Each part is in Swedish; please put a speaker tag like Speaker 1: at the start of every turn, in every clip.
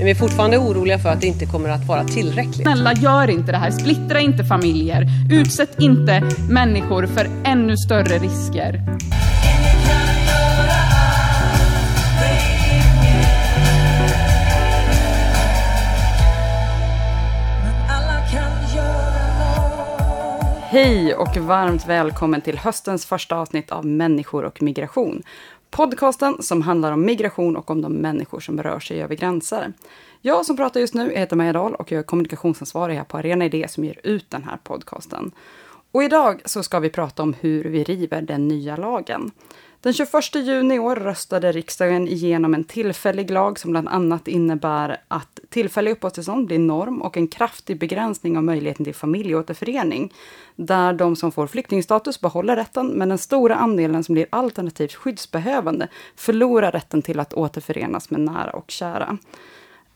Speaker 1: Men vi är fortfarande oroliga för att det inte kommer att vara tillräckligt.
Speaker 2: Snälla, gör inte det här. Splittra inte familjer. Utsätt inte människor för ännu större risker. Hej och varmt välkommen till höstens första avsnitt av Människor och migration. Podcasten som handlar om migration och om de människor som rör sig över gränser. Jag som pratar just nu heter Maja Dahl och jag är kommunikationsansvarig här på Arena Idé som ger ut den här podcasten. Och idag så ska vi prata om hur vi river den nya lagen. Den 21 juni i år röstade riksdagen igenom en tillfällig lag som bland annat innebär att tillfälliga uppehållstillstånd blir norm och en kraftig begränsning av möjligheten till familjeåterförening. Där de som får flyktingstatus behåller rätten, men den stora andelen som blir alternativt skyddsbehövande förlorar rätten till att återförenas med nära och kära.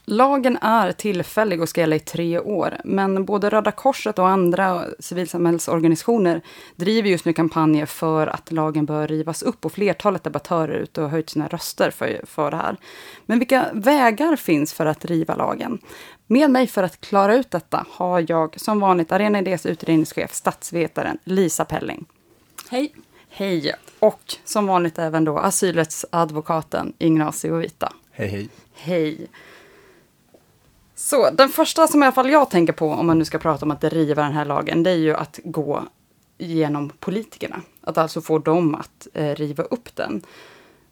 Speaker 2: Lagen är tillfällig och ska gälla i tre år, men både Röda Korset och andra civilsamhällsorganisationer driver just nu kampanjer för att lagen bör rivas upp och flertalet debattörer ute och höjt sina röster för, för det här. Men vilka vägar finns för att riva lagen? Med mig för att klara ut detta har jag som vanligt Arena Idés utredningschef, statsvetaren Lisa Pelling.
Speaker 3: Hej!
Speaker 2: Hej! Och som vanligt även då asylrättsadvokaten Ignacio Vita.
Speaker 4: Hej, hej.
Speaker 2: Hej! Så den första som i alla fall jag tänker på om man nu ska prata om att riva den här lagen, det är ju att gå genom politikerna. Att alltså få dem att eh, riva upp den.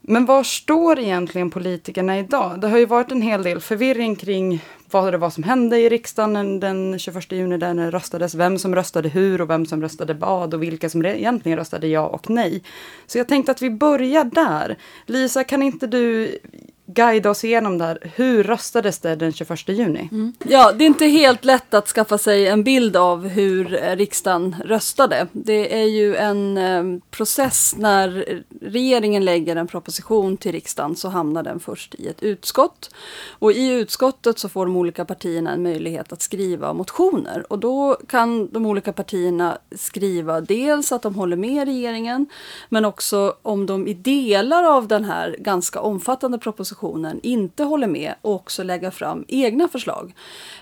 Speaker 2: Men var står egentligen politikerna idag? Det har ju varit en hel del förvirring kring vad det var som hände i riksdagen den 21 juni där det röstades, vem som röstade hur och vem som röstade vad och vilka som egentligen röstade ja och nej. Så jag tänkte att vi börjar där. Lisa, kan inte du guida oss igenom där. Hur röstades det den 21 juni?
Speaker 3: Mm. Ja, det är inte helt lätt att skaffa sig en bild av hur eh, riksdagen röstade. Det är ju en eh, process när regeringen lägger en proposition till riksdagen så hamnar den först i ett utskott. Och i utskottet så får de olika partierna en möjlighet att skriva motioner och då kan de olika partierna skriva dels att de håller med regeringen men också om de i delar av den här ganska omfattande propositionen oppositionen inte håller med och också lägga fram egna förslag.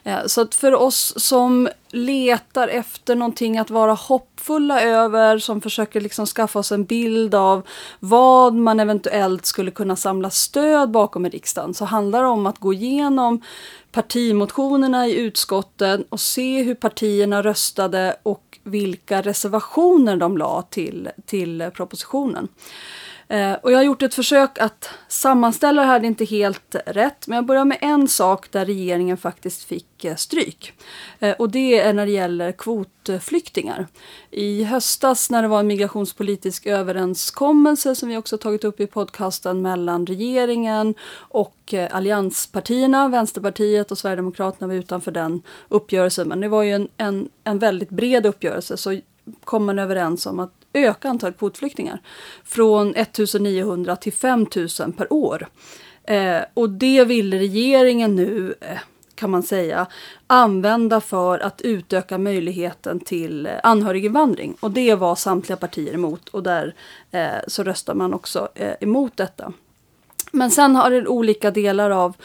Speaker 3: Eh, så att för oss som letar efter någonting att vara hoppfulla över, som försöker liksom skaffa oss en bild av vad man eventuellt skulle kunna samla stöd bakom i riksdagen, så handlar det om att gå igenom partimotionerna i utskotten och se hur partierna röstade och vilka reservationer de la till, till propositionen. Eh, och jag har gjort ett försök att sammanställa det här, det är inte helt rätt, men jag börjar med en sak där regeringen faktiskt fick eh, stryk. Eh, och det är när det gäller kvotflyktingar. I höstas när det var en migrationspolitisk överenskommelse som vi också tagit upp i podcasten mellan regeringen och eh, allianspartierna, Vänsterpartiet och Sverigedemokraterna var utanför den uppgörelsen. Men det var ju en, en, en väldigt bred uppgörelse så kom man överens om att öka antalet kvotflyktingar från 1900 till 5000 per år. Eh, och det vill regeringen nu, eh, kan man säga, använda för att utöka möjligheten till eh, anhöriginvandring. Och det var samtliga partier emot och där eh, så röstar man också eh, emot detta. Men sen har det olika delar av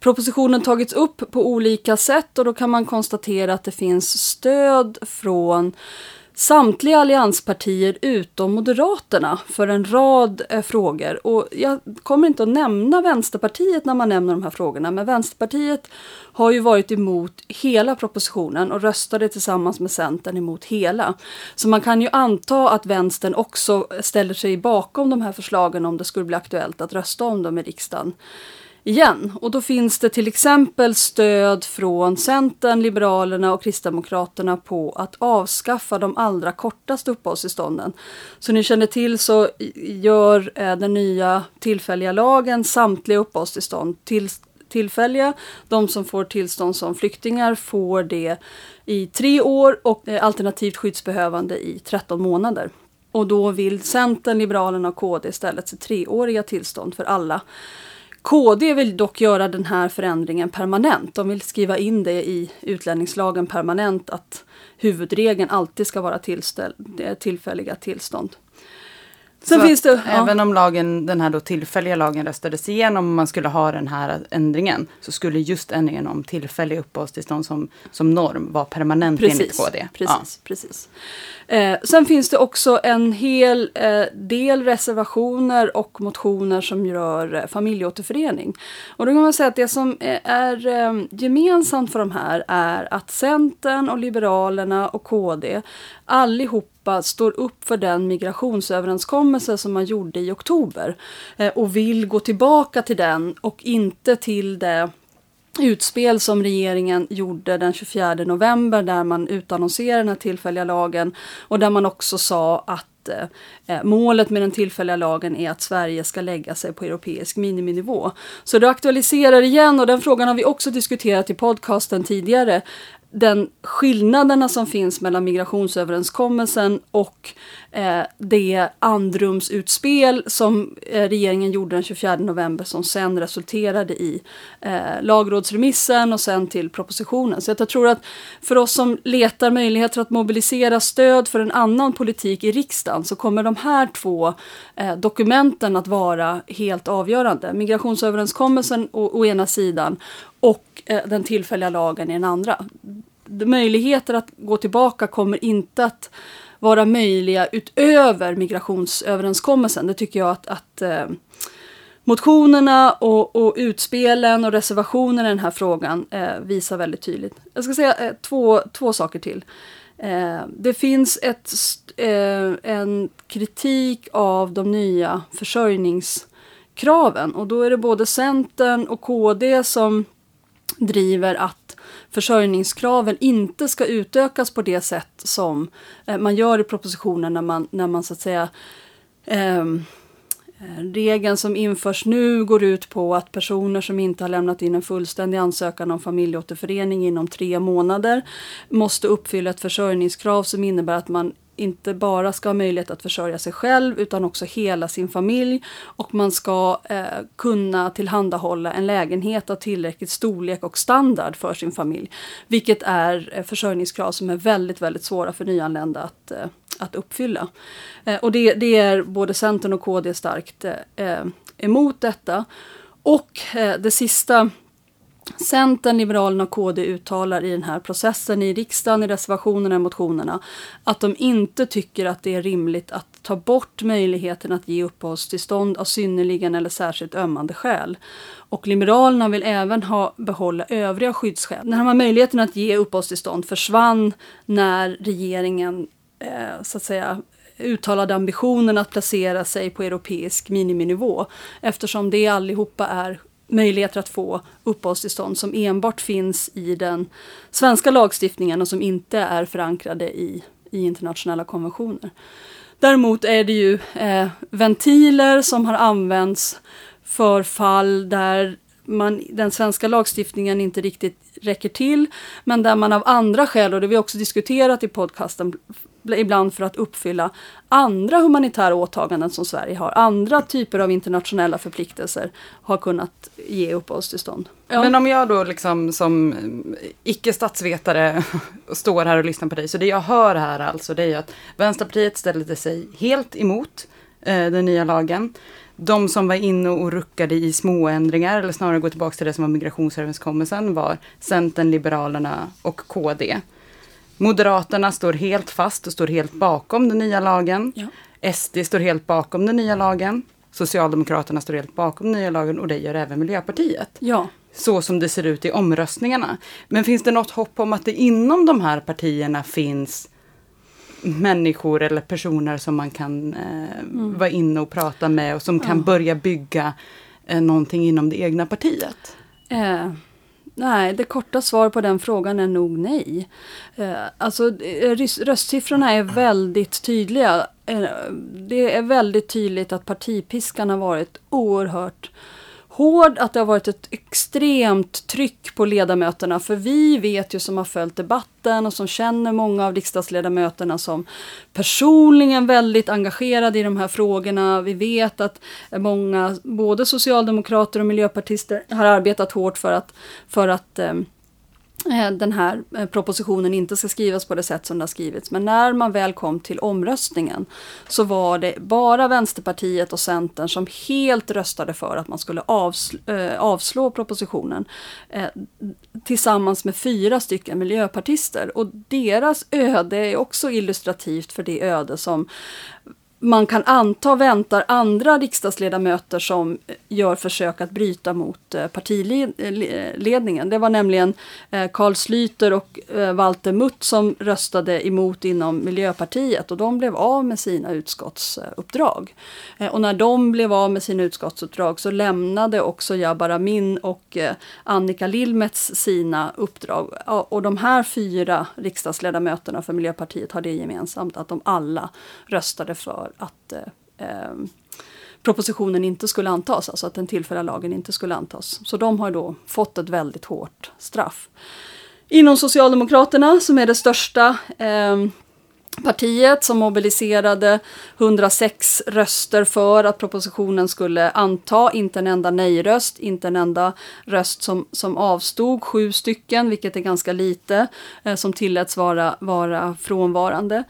Speaker 3: propositionen tagits upp på olika sätt och då kan man konstatera att det finns stöd från samtliga allianspartier utom Moderaterna för en rad eh, frågor. Och jag kommer inte att nämna Vänsterpartiet när man nämner de här frågorna, men Vänsterpartiet har ju varit emot hela propositionen och röstade tillsammans med Centern emot hela. Så man kan ju anta att Vänstern också ställer sig bakom de här förslagen om det skulle bli aktuellt att rösta om dem i riksdagen igen. Och då finns det till exempel stöd från Centern, Liberalerna och Kristdemokraterna på att avskaffa de allra kortaste uppehållstillstånden. Så ni känner till så gör eh, den nya tillfälliga lagen samtliga uppehållstillstånd till tillfälliga. De som får tillstånd som flyktingar får det i tre år och eh, alternativt skyddsbehövande i 13 månader. Och då vill Centern, Liberalerna och KD istället se treåriga tillstånd för alla. KD vill dock göra den här förändringen permanent. De vill skriva in det i utlänningslagen permanent att huvudregeln alltid ska vara eh, tillfälliga tillstånd.
Speaker 2: Sen finns det, ja. Även om lagen, den här då tillfälliga lagen röstades igenom och man skulle ha den här ändringen så skulle just ändringen om tillfälliga uppehållstillstånd som, som norm vara permanent
Speaker 3: precis,
Speaker 2: enligt KD.
Speaker 3: Precis, ja. precis. Eh, sen finns det också en hel eh, del reservationer och motioner som rör eh, familjeåterförening. Och då kan man säga att det som är eh, gemensamt för de här är att Centern och Liberalerna och KD allihopa står upp för den migrationsöverenskommelse som man gjorde i oktober eh, och vill gå tillbaka till den och inte till det utspel som regeringen gjorde den 24 november där man utannonserade den här tillfälliga lagen och där man också sa att eh, eh, målet med den tillfälliga lagen är att Sverige ska lägga sig på europeisk miniminivå. Så det aktualiserar igen och den frågan har vi också diskuterat i podcasten tidigare den skillnaderna som finns mellan migrationsöverenskommelsen och eh, det andrumsutspel som eh, regeringen gjorde den 24 november som sen resulterade i eh, lagrådsremissen och sen till propositionen. Så jag tror att för oss som letar möjligheter att mobilisera stöd för en annan politik i riksdagen så kommer de här två eh, dokumenten att vara helt avgörande. Migrationsöverenskommelsen å, å ena sidan och eh, den tillfälliga lagen i den andra. Möjligheter att gå tillbaka kommer inte att vara möjliga utöver migrationsöverenskommelsen. Det tycker jag att, att eh, motionerna och, och, utspelen och reservationerna i den här frågan eh, visar väldigt tydligt. Jag ska säga eh, två, två saker till. Eh, det finns ett, eh, en kritik av de nya försörjningskraven och då är det både Centern och KD som driver att försörjningskraven inte ska utökas på det sätt som eh, man gör i propositionen när man, när man så att säga ehm, eh, Regeln som införs nu går ut på att personer som inte har lämnat in en fullständig ansökan om familjeåterförening inom tre månader måste uppfylla ett försörjningskrav som innebär att man inte bara ska ha möjlighet att försörja sig själv utan också hela sin familj. Och man ska eh, kunna tillhandahålla en lägenhet av tillräckligt storlek och standard för sin familj. Vilket är eh, försörjningskrav som är väldigt, väldigt svåra för nyanlända att, eh, att uppfylla. Eh, och det, det, är både Centern och KD starkt eh, eh, emot detta. Och eh, det sista Centern, Liberalerna och KD uttalar i den här processen i riksdagen, i reservationerna och motionerna, att de inte tycker att det är rimligt att ta bort möjligheten att ge uppehållstillstånd av synnerligen eller särskilt ömmande skäl. Och Liberalerna vill även ha, behålla övriga skyddsskäl. Den här möjligheten att ge uppehållstillstånd försvann när regeringen eh, så att säga uttalade ambitionen att placera sig på europeisk miniminivå eftersom det allihopa är möjligheter att få uppehållstillstånd som enbart finns i den svenska lagstiftningen och som inte är förankrade i, i internationella konventioner. Däremot är det ju eh, ventiler som har använts för fall där man, den svenska lagstiftningen inte riktigt räcker till, men där man av andra skäl, och det har vi också diskuterat i podcasten, ibland för att uppfylla andra humanitära åtaganden som Sverige har, andra typer av internationella förpliktelser, har kunnat ge uppehållstillstånd.
Speaker 2: Ja. Men om jag då liksom som icke-statsvetare står här och lyssnar på dig, så det jag hör här alltså det är att Vänsterpartiet ställde sig helt emot eh, den nya lagen. De som var inne och ruckade i småändringar, eller snarare gå tillbaka till det som var migrationsöverenskommelsen, var Centern, Liberalerna och KD. Moderaterna står helt fast och står helt bakom den nya lagen. Ja. SD står helt bakom den nya lagen. Socialdemokraterna står helt bakom den nya lagen och det gör även Miljöpartiet.
Speaker 3: Ja.
Speaker 2: Så som det ser ut i omröstningarna. Men finns det något hopp om att det inom de här partierna finns människor eller personer som man kan eh, mm. vara inne och prata med och som kan ja. börja bygga eh, någonting inom det egna partiet?
Speaker 3: Eh, nej, det korta svaret på den frågan är nog nej. Eh, alltså eh, röstsiffrorna är väldigt tydliga. Eh, det är väldigt tydligt att partipiskan har varit oerhört hård, att det har varit ett extremt tryck på ledamöterna. För vi vet ju som har följt debatten och som känner många av riksdagsledamöterna som personligen väldigt engagerade i de här frågorna. Vi vet att många, både socialdemokrater och miljöpartister, har arbetat hårt för att, för att eh, Eh, den här eh, propositionen inte ska skrivas på det sätt som den har skrivits. Men när man väl kom till omröstningen så var det bara Vänsterpartiet och Centern som helt röstade för att man skulle avslå, eh, avslå propositionen. Tillsammans med fyra stycken miljöpartister. Och deras öde är också illustrativt för det öde som man kan anta väntar andra riksdagsledamöter som gör försök att bryta mot eh, partiledningen. Eh, eh, det var nämligen Carl Slyter och Walter Mutt som röstade emot inom Miljöpartiet och de blev av med sina utskottsuppdrag. Och när de blev av med sina utskottsuppdrag så lämnade också Jabbar Amin och Annika Lilmets sina uppdrag. Och de här fyra riksdagsledamöterna för Miljöpartiet har det gemensamt att de alla röstade för att eh, ehm, propositionen inte skulle antas, alltså att den tillfälliga lagen inte skulle antas. Så de har då fått ett väldigt hårt straff. Inom Socialdemokraterna, som är det största eh, partiet som mobiliserade 106 röster för att propositionen skulle anta, inte en enda nej-röst, inte en enda röst som, som avstod, sju stycken, vilket är ganska lite, eh, som tilläts vara, vara frånvarande.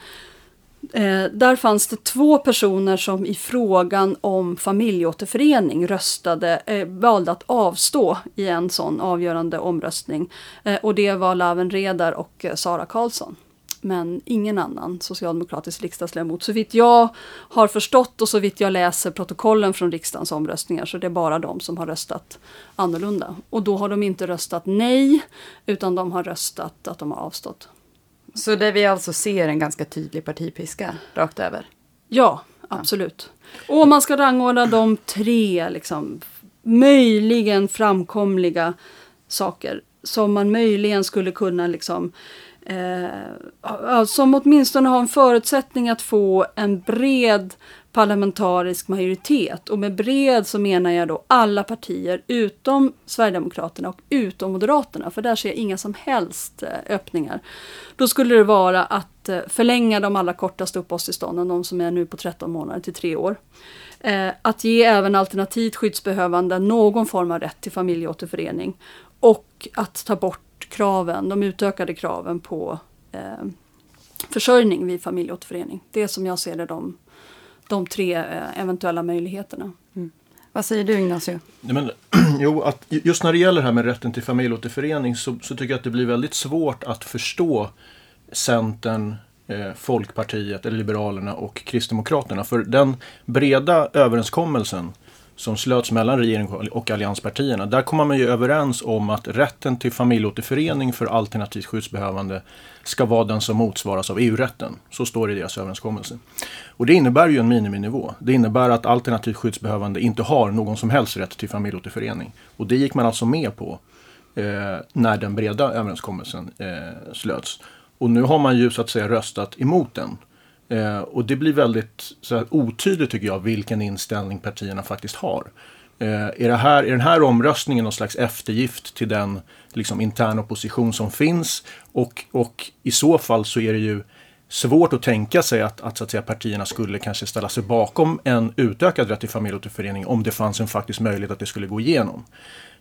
Speaker 3: Eh, där fanns det två personer som i frågan om familjeåterförening röstade, eh, valde att avstå i en sån avgörande omröstning. Eh, och det var Laven Redar och eh, Sara Karlsson. Men ingen annan socialdemokratisk riksdagsledamot. Så vitt jag har förstått och så vitt jag läser protokollen från riksdagens omröstningar så det är bara de som har röstat annorlunda. Och då har de inte röstat nej, utan de har röstat att de har avstått.
Speaker 2: Så det vi alltså ser en ganska tydlig partipiska rakt över?
Speaker 3: Ja, absolut. Och om man ska rangordna de tre liksom, möjligen framkomliga saker som man möjligen skulle kunna liksom eh, som åtminstone har en förutsättning att få en bred parlamentarisk majoritet. Och med bred så menar jag då alla partier utom Sverigedemokraterna och utom Moderaterna, för där ser jag inga som helst eh, öppningar. Då skulle det vara att eh, förlänga de allra kortaste uppehållstillstånden, de som är nu på 13 månader till 3 år. Eh, att ge även alternativt skyddsbehövande någon form av rätt till familjeåterförening. Och att ta bort kraven, de utökade kraven på försörjning vid familjeåterförening. Det är som jag ser det de de tre eh, eventuella möjligheterna. Mm.
Speaker 2: Vad säger du Ignacio?
Speaker 4: Nej, men, jo, att just när det gäller det här med rätten till familjeåterförening så, så tycker jag att det blir väldigt svårt att förstå Centern, eh, Folkpartiet, eller Liberalerna och Kristdemokraterna. För den breda överenskommelsen som slöts mellan regeringen och allianspartierna. Där kommer man ju överens om att rätten till familjeåterförening för alternativt skyddsbehövande ska vara den som motsvaras av EU-rätten. Så står det i deras överenskommelse. Och det innebär ju en miniminivå. Det innebär att alternativt skyddsbehövande inte har någon som helst rätt till familjeåterförening. Och det gick man alltså med på eh, när den breda överenskommelsen eh, slöts. Och nu har man ju så att säga röstat emot den. Eh, och det blir väldigt så här, otydligt tycker jag vilken inställning partierna faktiskt har. Eh, är, det här, är den här omröstningen någon slags eftergift till den liksom, interna opposition som finns? Och, och i så fall så är det ju svårt att tänka sig att, att, så att säga, partierna skulle kanske ställa sig bakom en utökad rätt till familjeåterförening om det fanns en faktisk möjlighet att det skulle gå igenom.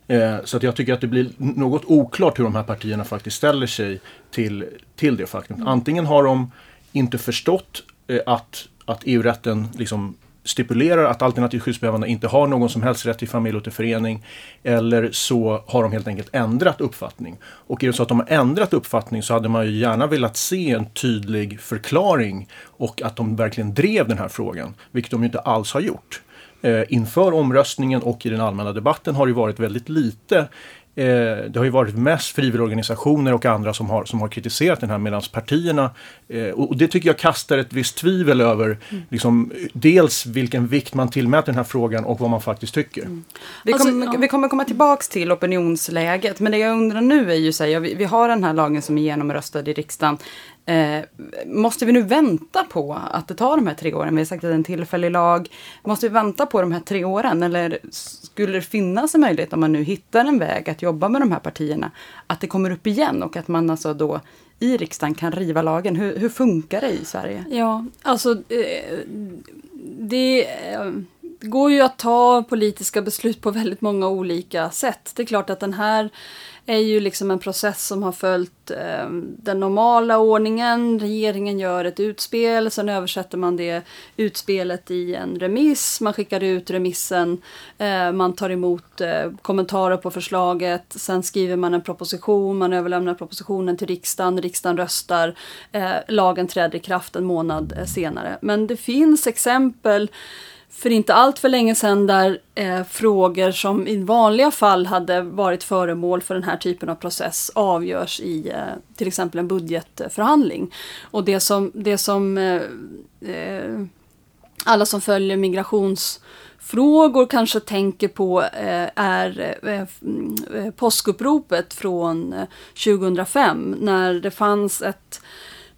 Speaker 4: Eh, så att jag tycker att det blir något oklart hur de här partierna faktiskt ställer sig till, till det faktum. Antingen har de inte förstått eh, att, att EU-rätten liksom stipulerar att alternativt skyddsbehövande inte har någon som helst rätt till familjeåterförening. Eller så har de helt enkelt ändrat uppfattning. Och är det så att de har ändrat uppfattning så hade man ju gärna velat se en tydlig förklaring och att de verkligen drev den här frågan, vilket de ju inte alls har gjort. Eh, inför omröstningen och i den allmänna debatten har det varit väldigt lite Eh, det har ju varit mest frivilligorganisationer och andra som har, som har kritiserat den här medan partierna eh, och det tycker jag kastar ett visst tvivel över mm. liksom, dels vilken vikt man tillmäter den här frågan och vad man faktiskt tycker. Mm.
Speaker 2: Vi, kom, alltså, ja. vi kommer komma tillbaks till opinionsläget men det jag undrar nu är ju så här, vi, vi har den här lagen som är genomröstad i riksdagen. Eh, måste vi nu vänta på att det tar de här tre åren? Vi har sagt att det är en tillfällig lag. Måste vi vänta på de här tre åren? Eller skulle det finnas en möjlighet om man nu hittar en väg att jobba med de här partierna, att det kommer upp igen och att man alltså då i riksdagen kan riva lagen? Hur, hur funkar det i Sverige?
Speaker 3: Ja, alltså eh, det eh, det går ju att ta politiska beslut på väldigt många olika sätt. Det är klart att den här är ju liksom en process som har följt eh, den normala ordningen. Regeringen gör ett utspel, sen översätter man det utspelet i en remiss. Man skickar ut remissen, eh, man tar emot eh, kommentarer på förslaget. Sen skriver man en proposition, man överlämnar propositionen till riksdagen, riksdagen röstar. Eh, lagen träder i kraft en månad eh, senare. Men det finns exempel för inte allt för länge sedan där eh, frågor som i vanliga fall hade varit föremål för den här typen av process avgörs i eh, till exempel en budgetförhandling. Och det som, det som eh, eh alla som följer migrationsfrågor kanske tänker på eh, är eh, eh påskuppropet från eh, 2005 när det fanns ett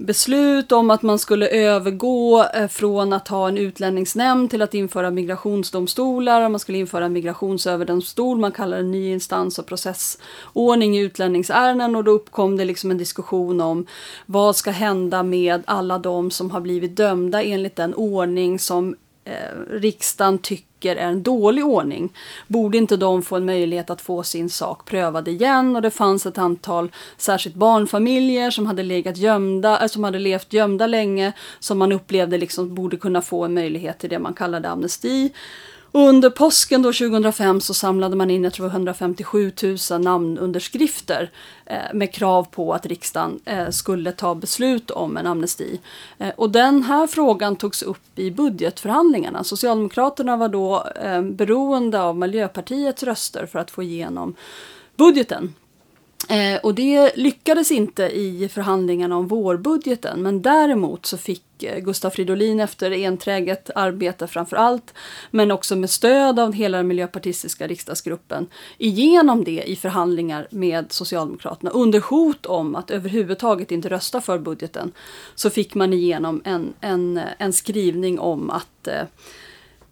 Speaker 3: beslut om att man skulle övergå eh, från att ha en utlänningsnämnd till att införa migrationsdomstolar. Man skulle införa en migrationsöverdomstol, man kallar det ny instans och processordning i utlänningsärenden och då uppkom det liksom en diskussion om vad ska hända med alla de som har blivit dömda enligt den ordning som eh, riksdagen tycker är en dålig ordning. Borde inte de få en möjlighet att få sin sak prövad igen? Och det fanns ett antal, särskilt barnfamiljer som hade legat gömda, eh, som hade levt gömda länge, som man upplevde liksom borde kunna få en möjlighet till det man kallade amnesti. Och under påsken då 2005 så samlade man in, jag tror 157 000 namnunderskrifter eh, med krav på att riksdagen eh, skulle ta beslut om en amnesti. Eh, och den här frågan togs upp i budgetförhandlingarna. Socialdemokraterna var då eh, beroende av Miljöpartiets röster för att få igenom budgeten. Eh, och det lyckades inte i förhandlingarna om vårbudgeten men däremot så fick eh, Gustav Fridolin efter enträget arbete framför allt men också med stöd av hela den miljöpartistiska riksdagsgruppen igenom det i förhandlingar med Socialdemokraterna under hot om att överhuvudtaget inte rösta för budgeten så fick man igenom en, en, en skrivning om att eh,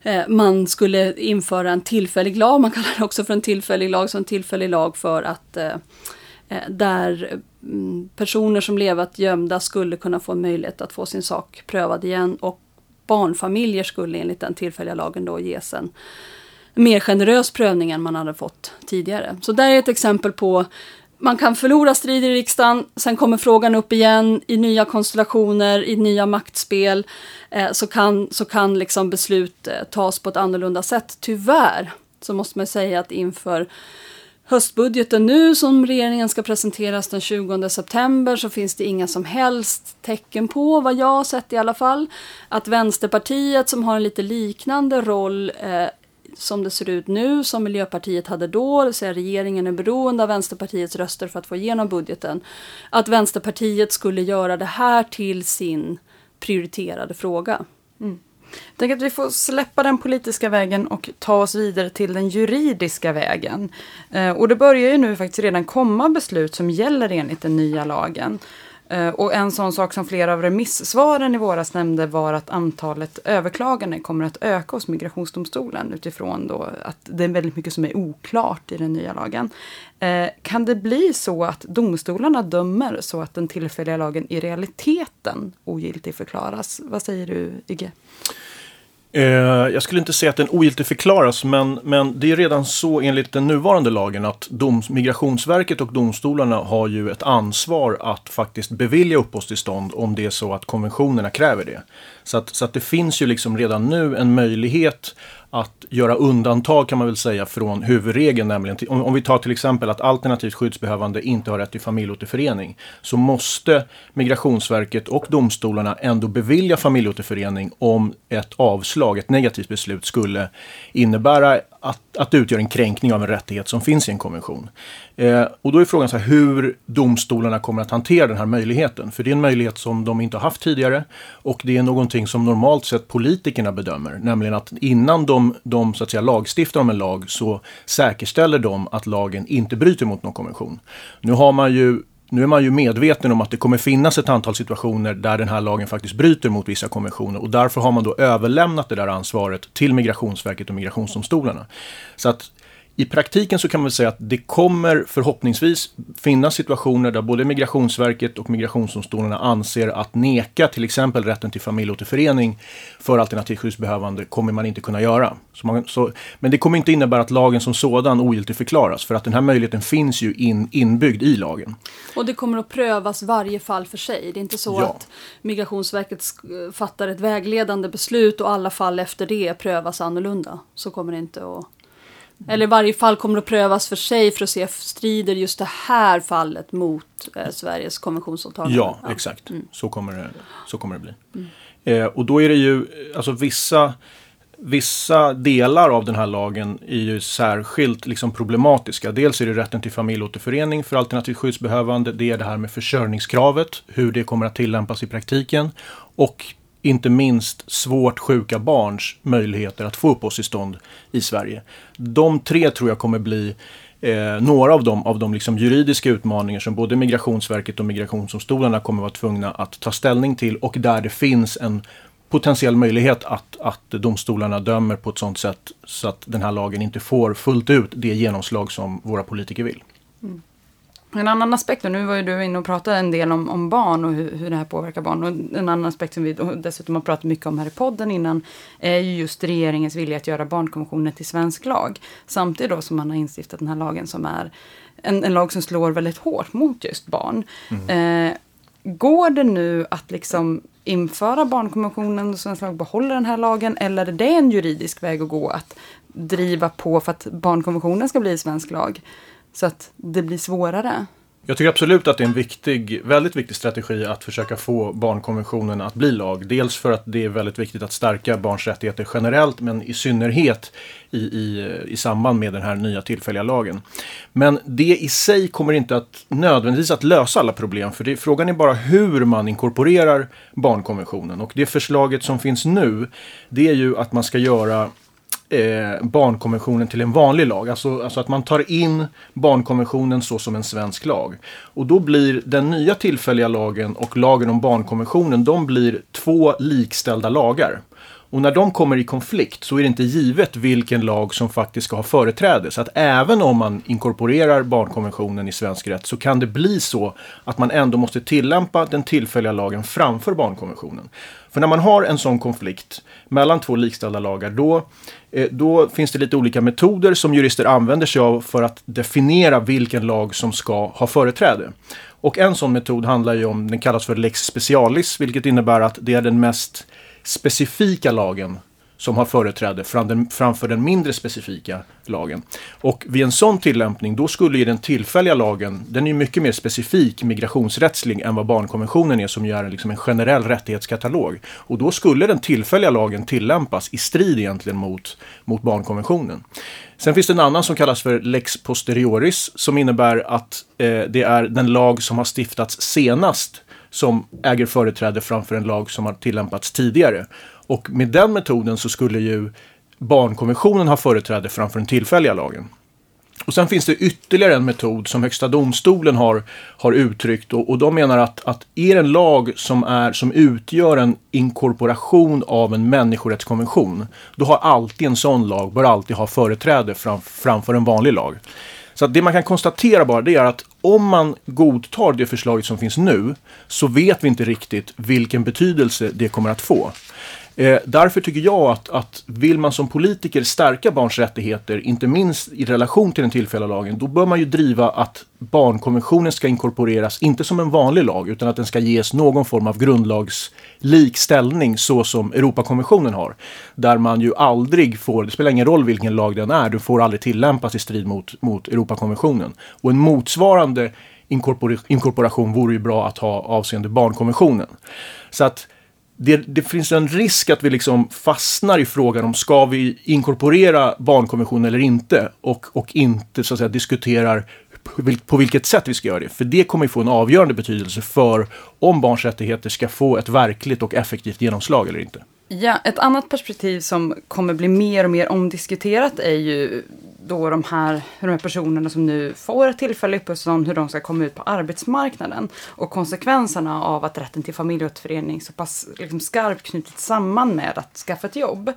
Speaker 3: eh man skulle införa en tillfällig lag, man kallar det också för en tillfällig lag, så en tillfällig lag för att Eh, Eh, där mm, personer som levat gömda skulle kunna få en möjlighet att få sin sak prövad igen och barnfamiljer skulle enligt den tillfälliga lagen då ges en mer generös prövning än man hade fått tidigare. Så där är ett exempel på man kan förlora strider i riksdagen, sen kommer frågan upp igen i nya konstellationer, i nya maktspel. Eh, så kan, så kan liksom beslut eh, tas på ett annorlunda sätt. Tyvärr så måste man säga att inför höstbudgeten nu som regeringen ska presenteras den 20 september så finns det inga som helst tecken på, vad jag har sett i alla fall, att Vänsterpartiet som har en lite liknande roll eh, som det ser ut nu, som Miljöpartiet hade då, det vill säga regeringen är beroende av Vänsterpartiets röster för att få igenom budgeten, att Vänsterpartiet skulle göra det här till sin prioriterade fråga. Mm
Speaker 2: tänker att vi får släppa den politiska vägen och ta oss vidare till den juridiska vägen. Eh, och det börjar ju nu faktiskt redan komma beslut som gäller enligt den nya lagen. Eh, och en sån sak som flera av remissvaren i våras nämnde var att antalet överklaganden kommer att öka hos Migrationsdomstolen utifrån då att det är väldigt mycket som är oklart i den nya lagen. Eh, kan det bli så att domstolarna dömer så att den tillfälliga lagen i realiteten ogiltig förklaras? Vad säger du, Ygge?
Speaker 4: Eh, jag skulle inte säga att den ogiltig förklaras, men, men det är redan så enligt den nuvarande lagen att doms, Migrationsverket och domstolarna har ju ett ansvar att faktiskt bevilja uppehållstillstånd om det är så att konventionerna kräver det. Så att, så att det finns ju liksom redan nu en möjlighet att göra undantag kan man väl säga från huvudregeln. Nämligen, om, om vi tar till exempel att alternativt skyddsbehövande inte har rätt till familjeåterförening. Så måste Migrationsverket och domstolarna ändå bevilja familjeåterförening om ett avslag, ett negativt beslut skulle innebära att, att det utgör en kränkning av en rättighet som finns i en konvention. Eh, och då är frågan så här, hur domstolarna kommer att hantera den här möjligheten. För det är en möjlighet som de inte har haft tidigare och det är någonting som normalt sett politikerna bedömer. Nämligen att innan de, de så att säga, lagstiftar om en lag så säkerställer de att lagen inte bryter mot någon konvention. Nu har man ju nu är man ju medveten om att det kommer finnas ett antal situationer där den här lagen faktiskt bryter mot vissa konventioner och därför har man då överlämnat det där ansvaret till Migrationsverket och migrationsdomstolarna. Så att i praktiken så kan man säga att det kommer förhoppningsvis finnas situationer där både Migrationsverket och migrationsdomstolarna anser att neka till exempel rätten till familjeåterförening för alternativskyddsbehövande kommer man inte kunna göra. Så man, så, men det kommer inte innebära att lagen som sådan ogiltig förklaras för att den här möjligheten finns ju in, inbyggd i lagen.
Speaker 3: Och det kommer att prövas varje fall för sig. Det är inte så ja. att Migrationsverket fattar ett vägledande beslut och alla fall efter det prövas annorlunda. Så kommer det inte att eller varje fall kommer att prövas för sig för att se strider just det här fallet mot eh, Sveriges konventionsåtagande.
Speaker 4: Ja, ja. exakt. Mm. Så, kommer det, så kommer det bli. Mm. Eh, och då är det ju, alltså vissa, vissa delar av den här lagen är ju särskilt liksom problematiska. Dels är det rätten till familjeåterförening för alternativt skyddsbehövande. Det är det här med försörjningskravet, hur det kommer att tillämpas i praktiken. Och inte minst svårt sjuka barns möjligheter att få uppehållstillstånd i Sverige. De tre tror jag kommer bli eh, några av de, av de liksom juridiska utmaningar som både Migrationsverket och migrationsdomstolarna kommer vara tvungna att ta ställning till och där det finns en potentiell möjlighet att, att domstolarna dömer på ett sådant sätt så att den här lagen inte får fullt ut det genomslag som våra politiker vill. Mm.
Speaker 2: En annan aspekt, och nu var ju du inne och pratade en del om, om barn och hur, hur det här påverkar barn. Och en annan aspekt som vi dessutom har pratat mycket om här i podden innan är ju just regeringens vilja att göra barnkonventionen till svensk lag. Samtidigt då som man har instiftat den här lagen som är en, en lag som slår väldigt hårt mot just barn. Mm. Eh, går det nu att liksom införa barnkonventionen och svensk lag behåller den här lagen eller är det en juridisk väg att gå att driva på för att barnkonventionen ska bli svensk lag? Så att det blir svårare.
Speaker 4: Jag tycker absolut att det är en viktig, väldigt viktig strategi att försöka få barnkonventionen att bli lag. Dels för att det är väldigt viktigt att stärka barns rättigheter generellt men i synnerhet i, i, i samband med den här nya tillfälliga lagen. Men det i sig kommer inte att nödvändigtvis att lösa alla problem för det, frågan är bara hur man inkorporerar barnkonventionen. Och det förslaget som finns nu det är ju att man ska göra eh, barnkonventionen till en vanlig lag. Alltså, alltså att man tar in barnkonventionen så som en svensk lag. Och då blir den nya tillfälliga lagen och lagen om barnkonventionen, de blir två likställda lagar. Och när de kommer i konflikt så är det inte givet vilken lag som faktiskt ska ha företräde. Så att även om man inkorporerar barnkonventionen i svensk rätt så kan det bli så att man ändå måste tillämpa den tillfälliga lagen framför barnkonventionen. För när man har en sån konflikt mellan två likställda lagar då, eh, då finns det lite olika metoder som jurister använder sig av för att definiera vilken lag som ska ha företräde. Och en sån metod handlar ju om, den kallas för lex specialis, vilket innebär att det är den mest specifika lagen som har företräde framför den mindre specifika lagen. Och vid en sån tillämpning, då skulle ju den tillfälliga lagen, den är ju mycket mer specifik migrationsrättslig än vad barnkonventionen är som ju är liksom en generell rättighetskatalog. Och då skulle den tillfälliga lagen tillämpas i strid egentligen mot, mot barnkonventionen. Sen finns det en annan som kallas för lex posterioris som innebär att eh, det är den lag som har stiftats senast som äger företräde framför en lag som har tillämpats tidigare. Och med den metoden så skulle ju barnkonventionen ha företräde framför den tillfälliga lagen. Och sen finns det ytterligare en metod som Högsta domstolen har, har uttryckt och, och de menar att, att är en lag som, är, som utgör en inkorporation av en människorättskonvention, då har alltid en sån lag, bör alltid ha företräde fram, framför en vanlig lag. Så det man kan konstatera bara det är att om man godtar det förslaget som finns nu så vet vi inte riktigt vilken betydelse det kommer att få. Eh, därför tycker jag att, att vill man som politiker stärka barns rättigheter, inte minst i relation till den tillfälliga lagen, då bör man ju driva att barnkonventionen ska inkorporeras, inte som en vanlig lag, utan att den ska ges någon form av grundlagslik ställning så som Europakonventionen har. Där man ju aldrig får, det spelar ingen roll vilken lag den är, du får aldrig tillämpas i strid mot, mot Europakonventionen. Och en motsvarande inkorpor inkorporation vore ju bra att ha avseende barnkonventionen. Så att det, det, finns en risk att vi liksom fastnar i frågan om ska vi inkorporera barnkonventionen eller inte och, och inte så att säga diskuterar på vilket sätt vi ska göra det. För det kommer få en avgörande betydelse för om barns rättigheter ska få ett verkligt och effektivt genomslag eller inte.
Speaker 2: Ja, ett annat perspektiv som kommer bli mer och mer omdiskuterat är ju då de här, de här personerna som nu får ett tillfälligt uppehållstillstånd, hur de ska komma ut på arbetsmarknaden. Och konsekvenserna av att rätten till familjeåterförening så pass liksom skarpt knutits samman med att skaffa ett jobb.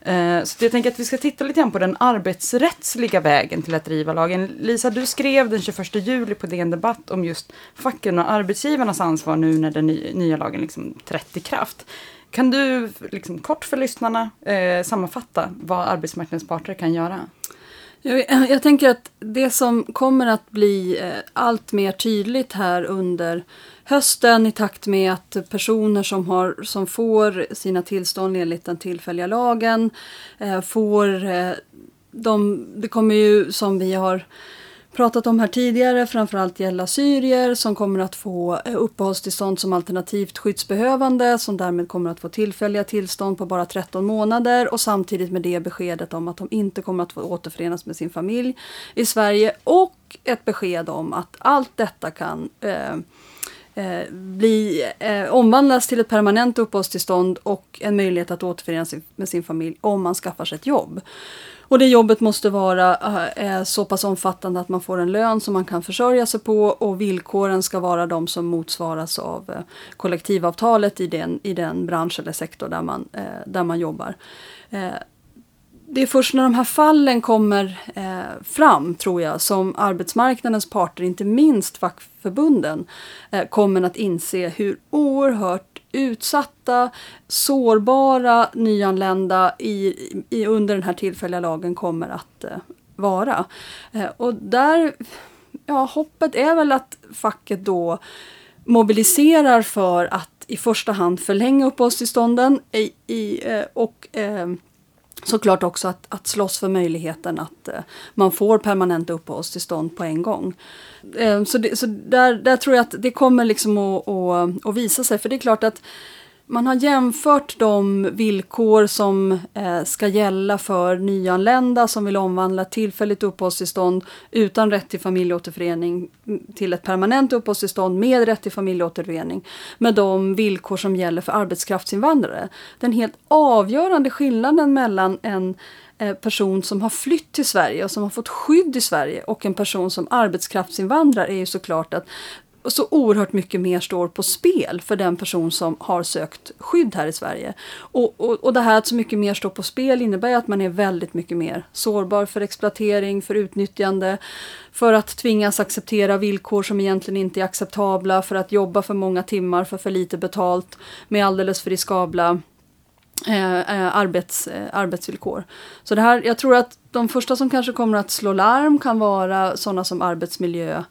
Speaker 2: Eh, så jag tänker att vi ska titta lite grann på den arbetsrättsliga vägen till att driva lagen. Lisa, du skrev den 21 juli på DN Debatt om just facken och arbetsgivarnas ansvar nu när den nya lagen liksom trätt i kraft. Kan du liksom kort för lyssnarna eh, sammanfatta vad arbetsmarknadens parter kan göra?
Speaker 3: Jag, jag, tänker att det som kommer att bli eh, allt mer tydligt här under hösten i takt med att personer som, har, som får sina tillstånd enligt den tillfälliga lagen eh, får eh, de, det kommer ju som vi har pratat om här tidigare, framförallt gälla syrier som kommer att få eh, uppehållstillstånd som alternativt skyddsbehövande som därmed kommer att få tillfälliga tillstånd på bara 13 månader och samtidigt med det beskedet om att de inte kommer att få återförenas med sin familj i Sverige och ett besked om att allt detta kan eh, eh, bli, eh, omvandlas till ett permanent uppehållstillstånd och en möjlighet att återförenas med sin familj om man skaffar sig ett jobb. Och det jobbet måste vara eh, eh, så pass omfattande att man får en lön som man kan försörja sig på och villkoren ska vara de som motsvaras av eh, kollektivavtalet i den, i den bransch eller sektor där man, eh, där man jobbar. Eh, det är först när de här fallen kommer eh, fram, tror jag, som arbetsmarknadens parter, inte minst fackförbunden, eh, kommer att inse hur oerhört utsatta, sårbara nyanlända i, i, under den här tillfälliga lagen kommer att eh, vara. Eh, och där, ja, hoppet är väl att facket då mobiliserar för att i första hand förlänga uppehållstillstånden i, i, eh, och eh, såklart också att, att slåss för möjligheten att eh, man får permanenta uppehållstillstånd på en gång. Eh, så det, så där, där tror jag att det kommer liksom att, att, att visa sig, för det är klart att man har jämfört de villkor som eh, ska gälla för nyanlända som vill omvandla tillfälligt uppehållstillstånd utan rätt till familjeåterförening mm, till ett permanent uppehållstillstånd med rätt till familjeåterförening med de villkor som gäller för arbetskraftsinvandrare. Den helt avgörande skillnaden mellan en eh, person som har flytt till Sverige och som har fått skydd i Sverige och en person som arbetskraftsinvandrar är ju såklart att så oerhört mycket mer står på spel för den person som har sökt skydd här i Sverige. Och, och, och det här att så mycket mer står på spel innebär att man är väldigt mycket mer sårbar för exploatering, för utnyttjande, för att tvingas acceptera villkor som egentligen inte är acceptabla, för att jobba för många timmar för för lite betalt med alldeles för riskabla Eh, eh arbets, eh, arbetsvillkor. Så det här, jag tror att de första som kanske kommer att slå larm kan vara sådana som arbetsmiljö,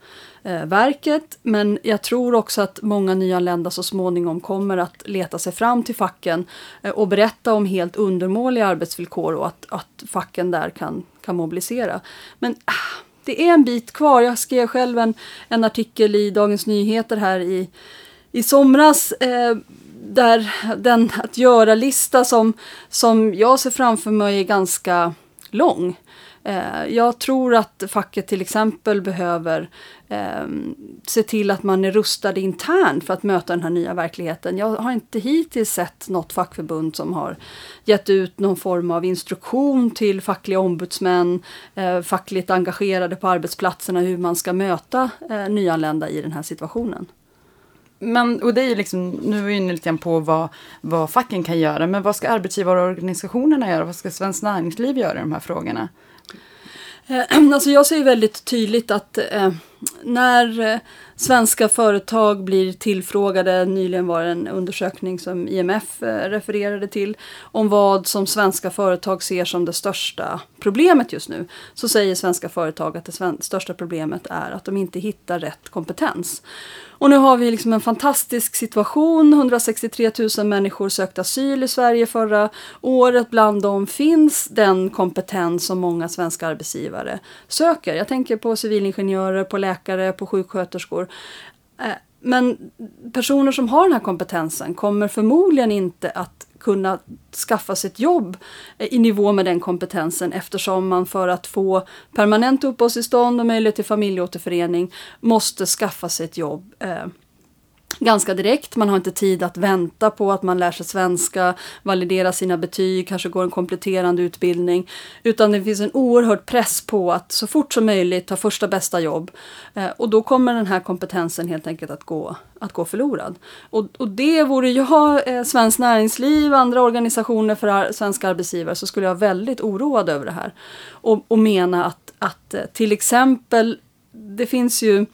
Speaker 3: Eh, verket Men jag tror också att många nyanlända så småningom kommer att leta sig fram till facken eh, och berätta om helt undermåliga arbetsvillkor och att, att facken där kan, kan mobilisera. Men ah, det är en bit kvar. Jag skrev själv en, en artikel i Dagens Nyheter här i, i somras eh, där den att göra-lista som, som jag ser framför mig är ganska lång. Eh, jag tror att facket till exempel behöver eh, se till att man är rustad internt för att möta den här nya verkligheten. Jag har inte hittills sett något fackförbund som har gett ut någon form av instruktion till fackliga ombudsmän, eh, fackligt engagerade på arbetsplatserna hur man ska möta eh, nyanlända i den här situationen.
Speaker 2: Men, och det är ju liksom, nu är vi inne lite grann på vad, vad facken kan göra, men vad ska arbetsgivarorganisationerna göra? Vad ska Svenskt Näringsliv göra i de här frågorna?
Speaker 3: Eh, alltså jag ser väldigt tydligt att eh, när eh, svenska företag blir tillfrågade, nyligen var det en undersökning som IMF eh, refererade till, om vad som svenska företag ser som det största problemet just nu, så säger svenska företag att det största problemet är att de inte hittar rätt kompetens. Och nu har vi liksom en fantastisk situation. 163 000 människor sökte asyl i Sverige förra året. Bland dem finns den kompetens som många svenska arbetsgivare söker. Jag tänker på civilingenjörer, på läkare, läkare, på sjuksköterskor. Eh, men personer som har den här kompetensen kommer förmodligen inte att kunna skaffa sig ett jobb eh, i nivå med den kompetensen eftersom man för att få permanent uppehållstillstånd och möjlighet till familjeåterförening måste skaffa sig ett jobb eh, ganska direkt. Man har inte tid att vänta på att man lär sig svenska, validera sina betyg, kanske går en kompletterande utbildning. Utan det finns en oerhörd press på att så fort som möjligt ta första bästa jobb. Eh, och då kommer den här kompetensen helt enkelt att gå, att gå förlorad. Och, och det vore jag, eh, Svenskt Näringsliv, andra organisationer för ar svenska arbetsgivare så skulle jag vara väldigt oroad över det här. Och, och mena att, att eh, till exempel, det finns ju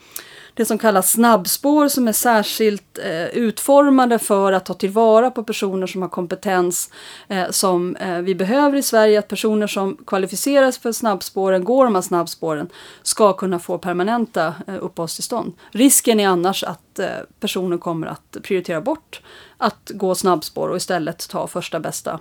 Speaker 3: det som kallas snabbspår som är särskilt eh, utformade för att ta tillvara på personer som har kompetens eh, som eh, vi behöver i Sverige. Att personer som kvalificeras för snabbspåren, går de här snabbspåren, ska kunna få permanenta eh, uppehållstillstånd. Risken är annars att eh, personer kommer att prioritera bort att gå snabbspår och istället ta första bästa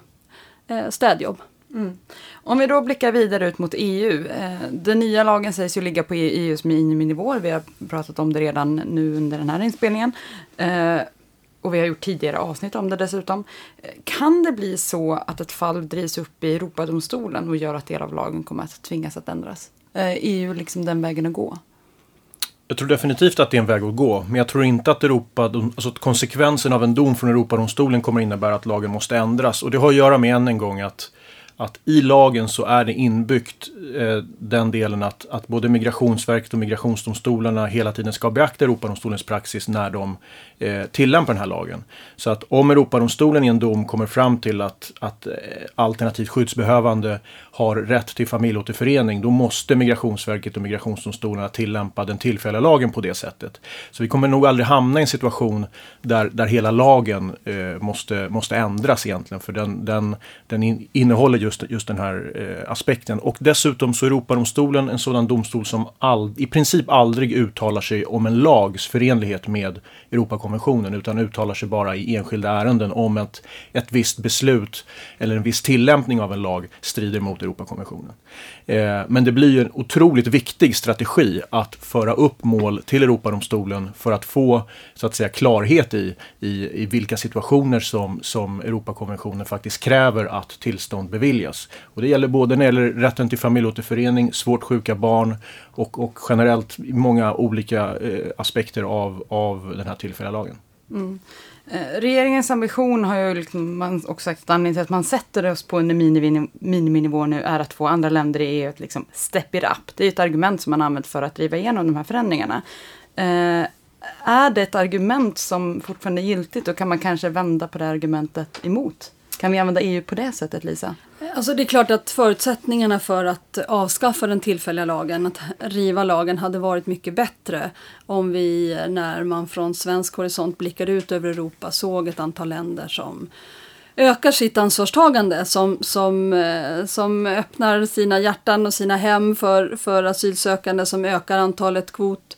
Speaker 3: eh, städjobb.
Speaker 2: Mm. Om vi då blickar vidare ut mot EU. Eh, den nya lagen sägs ju ligga på EUs miniminivåer. Vi har pratat om det redan nu under den här inspelningen. Eh, och vi har gjort tidigare avsnitt om det dessutom. Eh, kan det bli så att ett fall drivs upp i Europadomstolen och gör att del av lagen kommer att tvingas att ändras? Är EU liksom den vägen att gå?
Speaker 4: Jag tror definitivt att det är en väg att gå, men jag tror inte att, Europa, alltså att konsekvensen av en dom från Europadomstolen kommer innebära att lagen måste ändras. Och det har att göra med än en gång att att i lagen så är det inbyggt eh, den delen att, att både Migrationsverket och migrationsdomstolarna hela tiden ska beakta Europadomstolens praxis när de eh, den här lagen. Så att om Europadomstolen i en dom kommer fram till att, att eh, alternativt skyddsbehövande har rätt till familjeåterförening, då måste Migrationsverket och migrationsdomstolarna tillämpa den tillfälliga lagen på det sättet. Så vi kommer nog aldrig hamna i en situation där, där hela lagen eh, måste, måste ändras egentligen, för den, den, den in, innehåller just, just den här eh, aspekten. Och dessutom så är Europadomstolen en sådan domstol som all, i princip aldrig uttalar sig om en lags förenlighet med Europakonventionen utan uttalar sig bara i enskilda ärenden om att ett visst beslut eller en viss tillämpning av en lag strider mot Europakonventionen. Eh, men det blir en otroligt viktig strategi att föra upp mål till Europadomstolen för att få så att säga klarhet i, i, i vilka situationer som, som Europakonventionen faktiskt kräver att tillstånd beviljas. Och det gäller både när det gäller rätten till familjeåterförening, svårt sjuka barn och, och generellt många olika eh, aspekter av, av den här tillfälliga lagen. Mm.
Speaker 2: Eh, regeringens ambition har ju liksom man också sagt att anledningen till att man sätter oss på en miniminivå nu är att få andra länder i EU att liksom step it up. Det är ett argument som man använt för att driva igenom de här förändringarna. Eh, är det ett argument som fortfarande är giltigt och kan man kanske vända på det argumentet emot? Kan vi använda EU på det sättet, Lisa?
Speaker 3: Alltså det är klart att förutsättningarna för att avskaffa den tillfälliga lagen, att riva lagen, hade varit mycket bättre om vi, när man från svensk horisont blickar ut över Europa, såg ett antal länder som ökar sitt ansvarstagande, som, som, eh, som öppnar sina hjärtan och sina hem för, för asylsökande, som ökar antalet kvot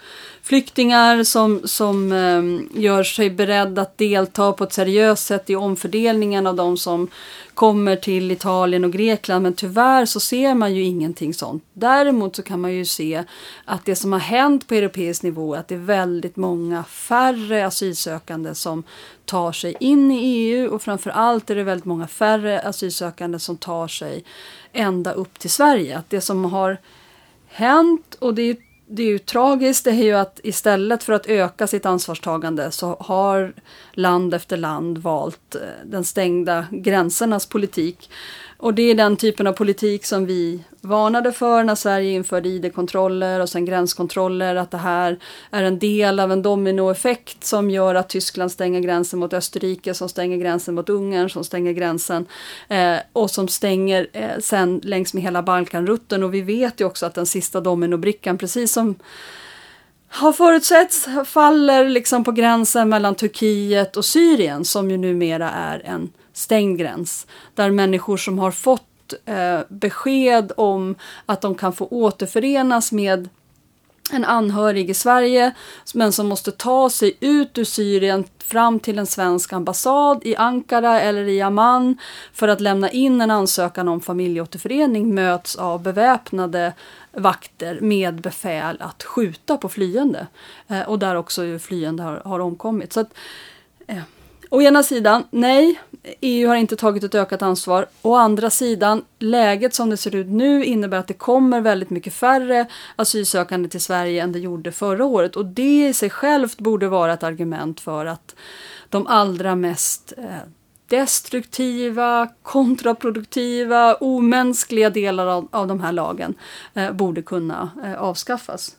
Speaker 3: Flyktingar som, som eh, gör sig beredda att delta på ett seriöst sätt i omfördelningen av de som kommer till Italien och Grekland men tyvärr så ser man ju ingenting sånt. Däremot så kan man ju se att det som har hänt på europeisk nivå är att det är väldigt många färre asylsökande som tar sig in i EU och framför allt är det väldigt många färre asylsökande som tar sig ända upp till Sverige. Att det som har hänt och det är det är ju tragiskt, det är ju att istället för att öka sitt ansvarstagande så har land efter land valt eh, den stängda gränsernas politik. Och det är den typen av politik som vi varnade för när Sverige införde id-kontroller och sen gränskontroller, att det här är en del av en dominoeffekt som gör att Tyskland stänger gränsen mot Österrike, som stänger gränsen mot Ungern, som stänger gränsen eh, och som stänger eh, sen längs med hela Balkanrutten. Och vi vet ju också att den sista dominobrickan, precis som har förutsetts, faller liksom på gränsen mellan Turkiet och Syrien som ju numera är en stängd gräns. Där människor som har fått eh, besked om att de kan få återförenas med en anhörig i Sverige men som måste ta sig ut ur Syrien fram till en svensk ambassad i Ankara eller i Amman för att lämna in en ansökan om familjeåterförening möts av beväpnade vakter med befäl att skjuta på flyende. Eh, och där också flyende har, har omkommit. Så att, eh, Å ena sidan, nej, EU har inte tagit ett ökat ansvar. Å andra sidan, läget som det ser ut nu innebär att det kommer väldigt mycket färre asylsökande till Sverige än det gjorde förra året. Och det i sig självt borde vara ett argument för att de allra mest eh, destruktiva, kontraproduktiva, omänskliga delar av, av de här lagen eh, borde kunna eh, avskaffas.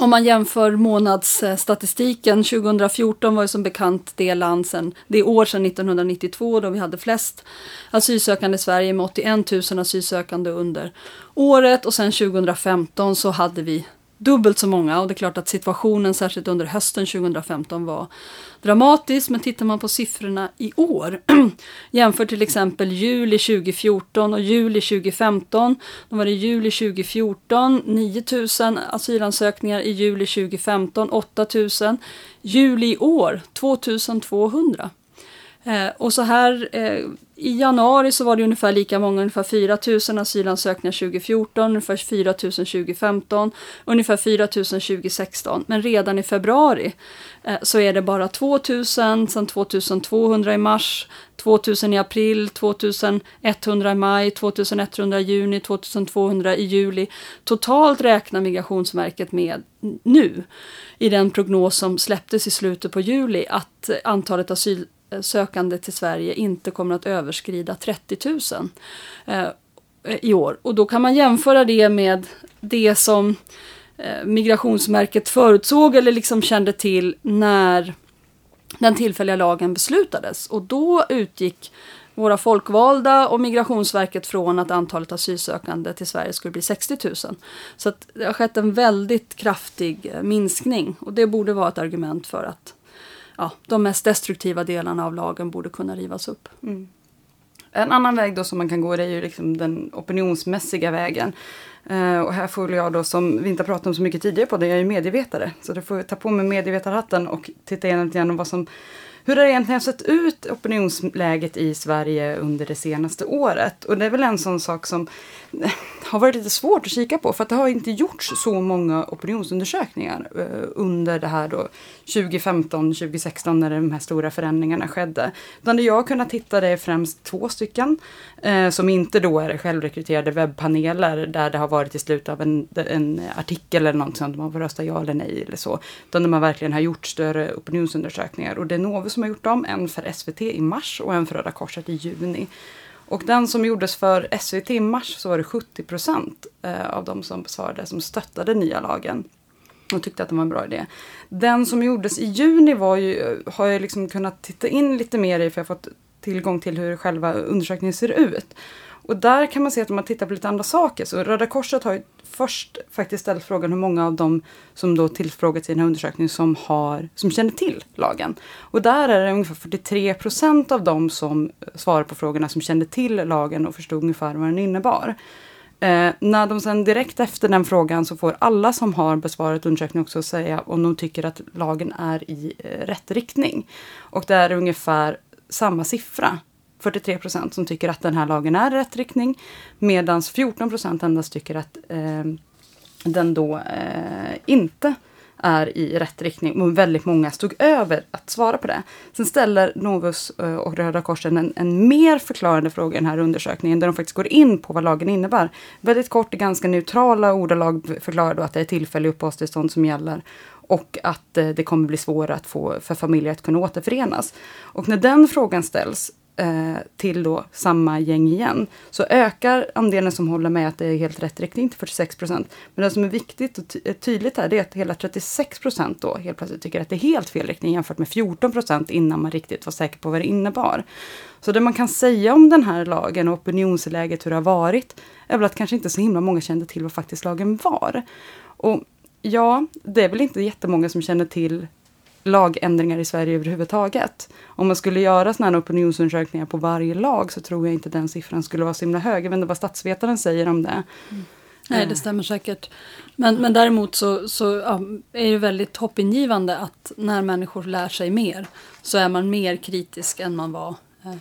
Speaker 3: Om man jämför månadsstatistiken, 2014 var ju som bekant det land sen, det år sedan 1992 då vi hade flest asylsökande i Sverige med 81 000 asylsökande under året. Och sen 2015 så hade vi dubbelt så många och det är klart att situationen särskilt under hösten 2015 var dramatisk. Men tittar man på siffrorna i år jämför till exempel juli 2014 och juli 2015. Då var det juli 2014 9000 asylansökningar, i juli 2015 8000. Juli i år 2200. Eh, och så här eh, i januari så var det ungefär lika många, ungefär 4 000 asylansökningar 2014, ungefär 4 000 2015, ungefär 4 000 2016. Men redan i februari eh, så är det bara 2 000, sen 2 200 i mars, 2 000 i april, 2 100 i maj, 2 100 i juni, 2 200 i juli. Totalt räknar Migrationsverket med nu i den prognos som släpptes i slutet på juli att antalet asyl Eh, sökande till Sverige inte kommer att överskrida 30 000 eh, i år. Och då kan man jämföra det med det som eh, Migrationsverket förutsåg eller liksom kände till när den tillfälliga lagen beslutades. Och då utgick våra folkvalda och Migrationsverket från att antalet asylsökande till Sverige skulle bli 60 000. Så det har skett en väldigt kraftig eh, minskning och det borde vara ett argument för att ja, de mest destruktiva delarna av lagen borde kunna rivas upp. Mm.
Speaker 2: En annan väg då som man kan gå är ju liksom den opinionsmässiga vägen. Uh, och här får jag då, som vi inte har pratat om så mycket tidigare på det, jag är ju medievetare. Så då får jag ta på mig medievetarhatten och titta igenom lite grann vad som hur har det egentligen sett ut, opinionsläget i Sverige under det senaste året? Och det är väl en sån sak som har varit lite svårt att kika på för att det har inte gjorts så många opinionsundersökningar eh, under det här då 2015, 2016 när de här stora förändringarna skedde. Utan det jag har kunnat hitta det är främst två stycken eh, som inte då är självrekryterade webbpaneler där det har varit i slutet av en, en artikel eller något sånt, man får rösta ja eller nej eller så. Utan de har verkligen har gjort större opinionsundersökningar och det är Novus som har gjort dem, en för SVT i mars och en för Röda Korset i juni. Och den som gjordes för SVT i mars så var det 70 procent eh, av de som besvarade som stöttade nya lagen och tyckte att det var en bra idé. Den som gjordes i juni var ju, eh, har jag liksom kunnat titta in lite mer i för jag har fått tillgång till hur själva undersökningen ser ut. Och där kan man se att om man tittar på lite andra saker, så Röda Korset har ju först faktiskt ställt frågan hur många av dem som då tillfrågats i den här undersökningen som, har, som känner till lagen. Och där är det ungefär 43 procent av dem som svarar på frågorna som kände till lagen och förstod ungefär vad den innebar. Eh, när de sen direkt efter den frågan så får alla som har besvarat undersökningen också säga om de tycker att lagen är i eh, rätt riktning. Och det är ungefär samma siffra 43 procent som tycker att den här lagen är i rätt riktning. Medan 14 procent endast tycker att eh, den då eh, inte är i rätt riktning. Och väldigt många stod över att svara på det. Sen ställer Novus eh, och Röda Korsen en, en mer förklarande fråga i den här undersökningen där de faktiskt går in på vad lagen innebär. Väldigt kort och ganska neutrala ordalag förklarar då att det är tillfälliga uppehållstillstånd som gäller och att eh, det kommer bli svårare att få för familjer att kunna återförenas. Och när den frågan ställs Eh, till då samma gäng igen, så ökar andelen som håller med att det är helt rätt riktning till 46 procent. Men det som är viktigt och ty eh, tydligt här, det är att hela 36 procent då helt plötsligt tycker att det är helt fel riktning jämfört med 14 procent innan man riktigt var säker på vad det innebar. Så det man kan säga om den här lagen och opinionsläget, hur det har varit, är väl att kanske inte så himla många kände till vad faktiskt lagen var. Och ja, det är väl inte jättemånga som känner till lagändringar i Sverige överhuvudtaget. Om man skulle göra sådana här opinionsundersökningar på varje lag så tror jag inte den siffran skulle vara så himla hög. Jag vet inte vad statsvetaren säger om det. Mm.
Speaker 3: Nej, det stämmer säkert. Men, men däremot så, så ja, är det väldigt hoppingivande att när människor lär sig mer så är man mer kritisk än man var eh,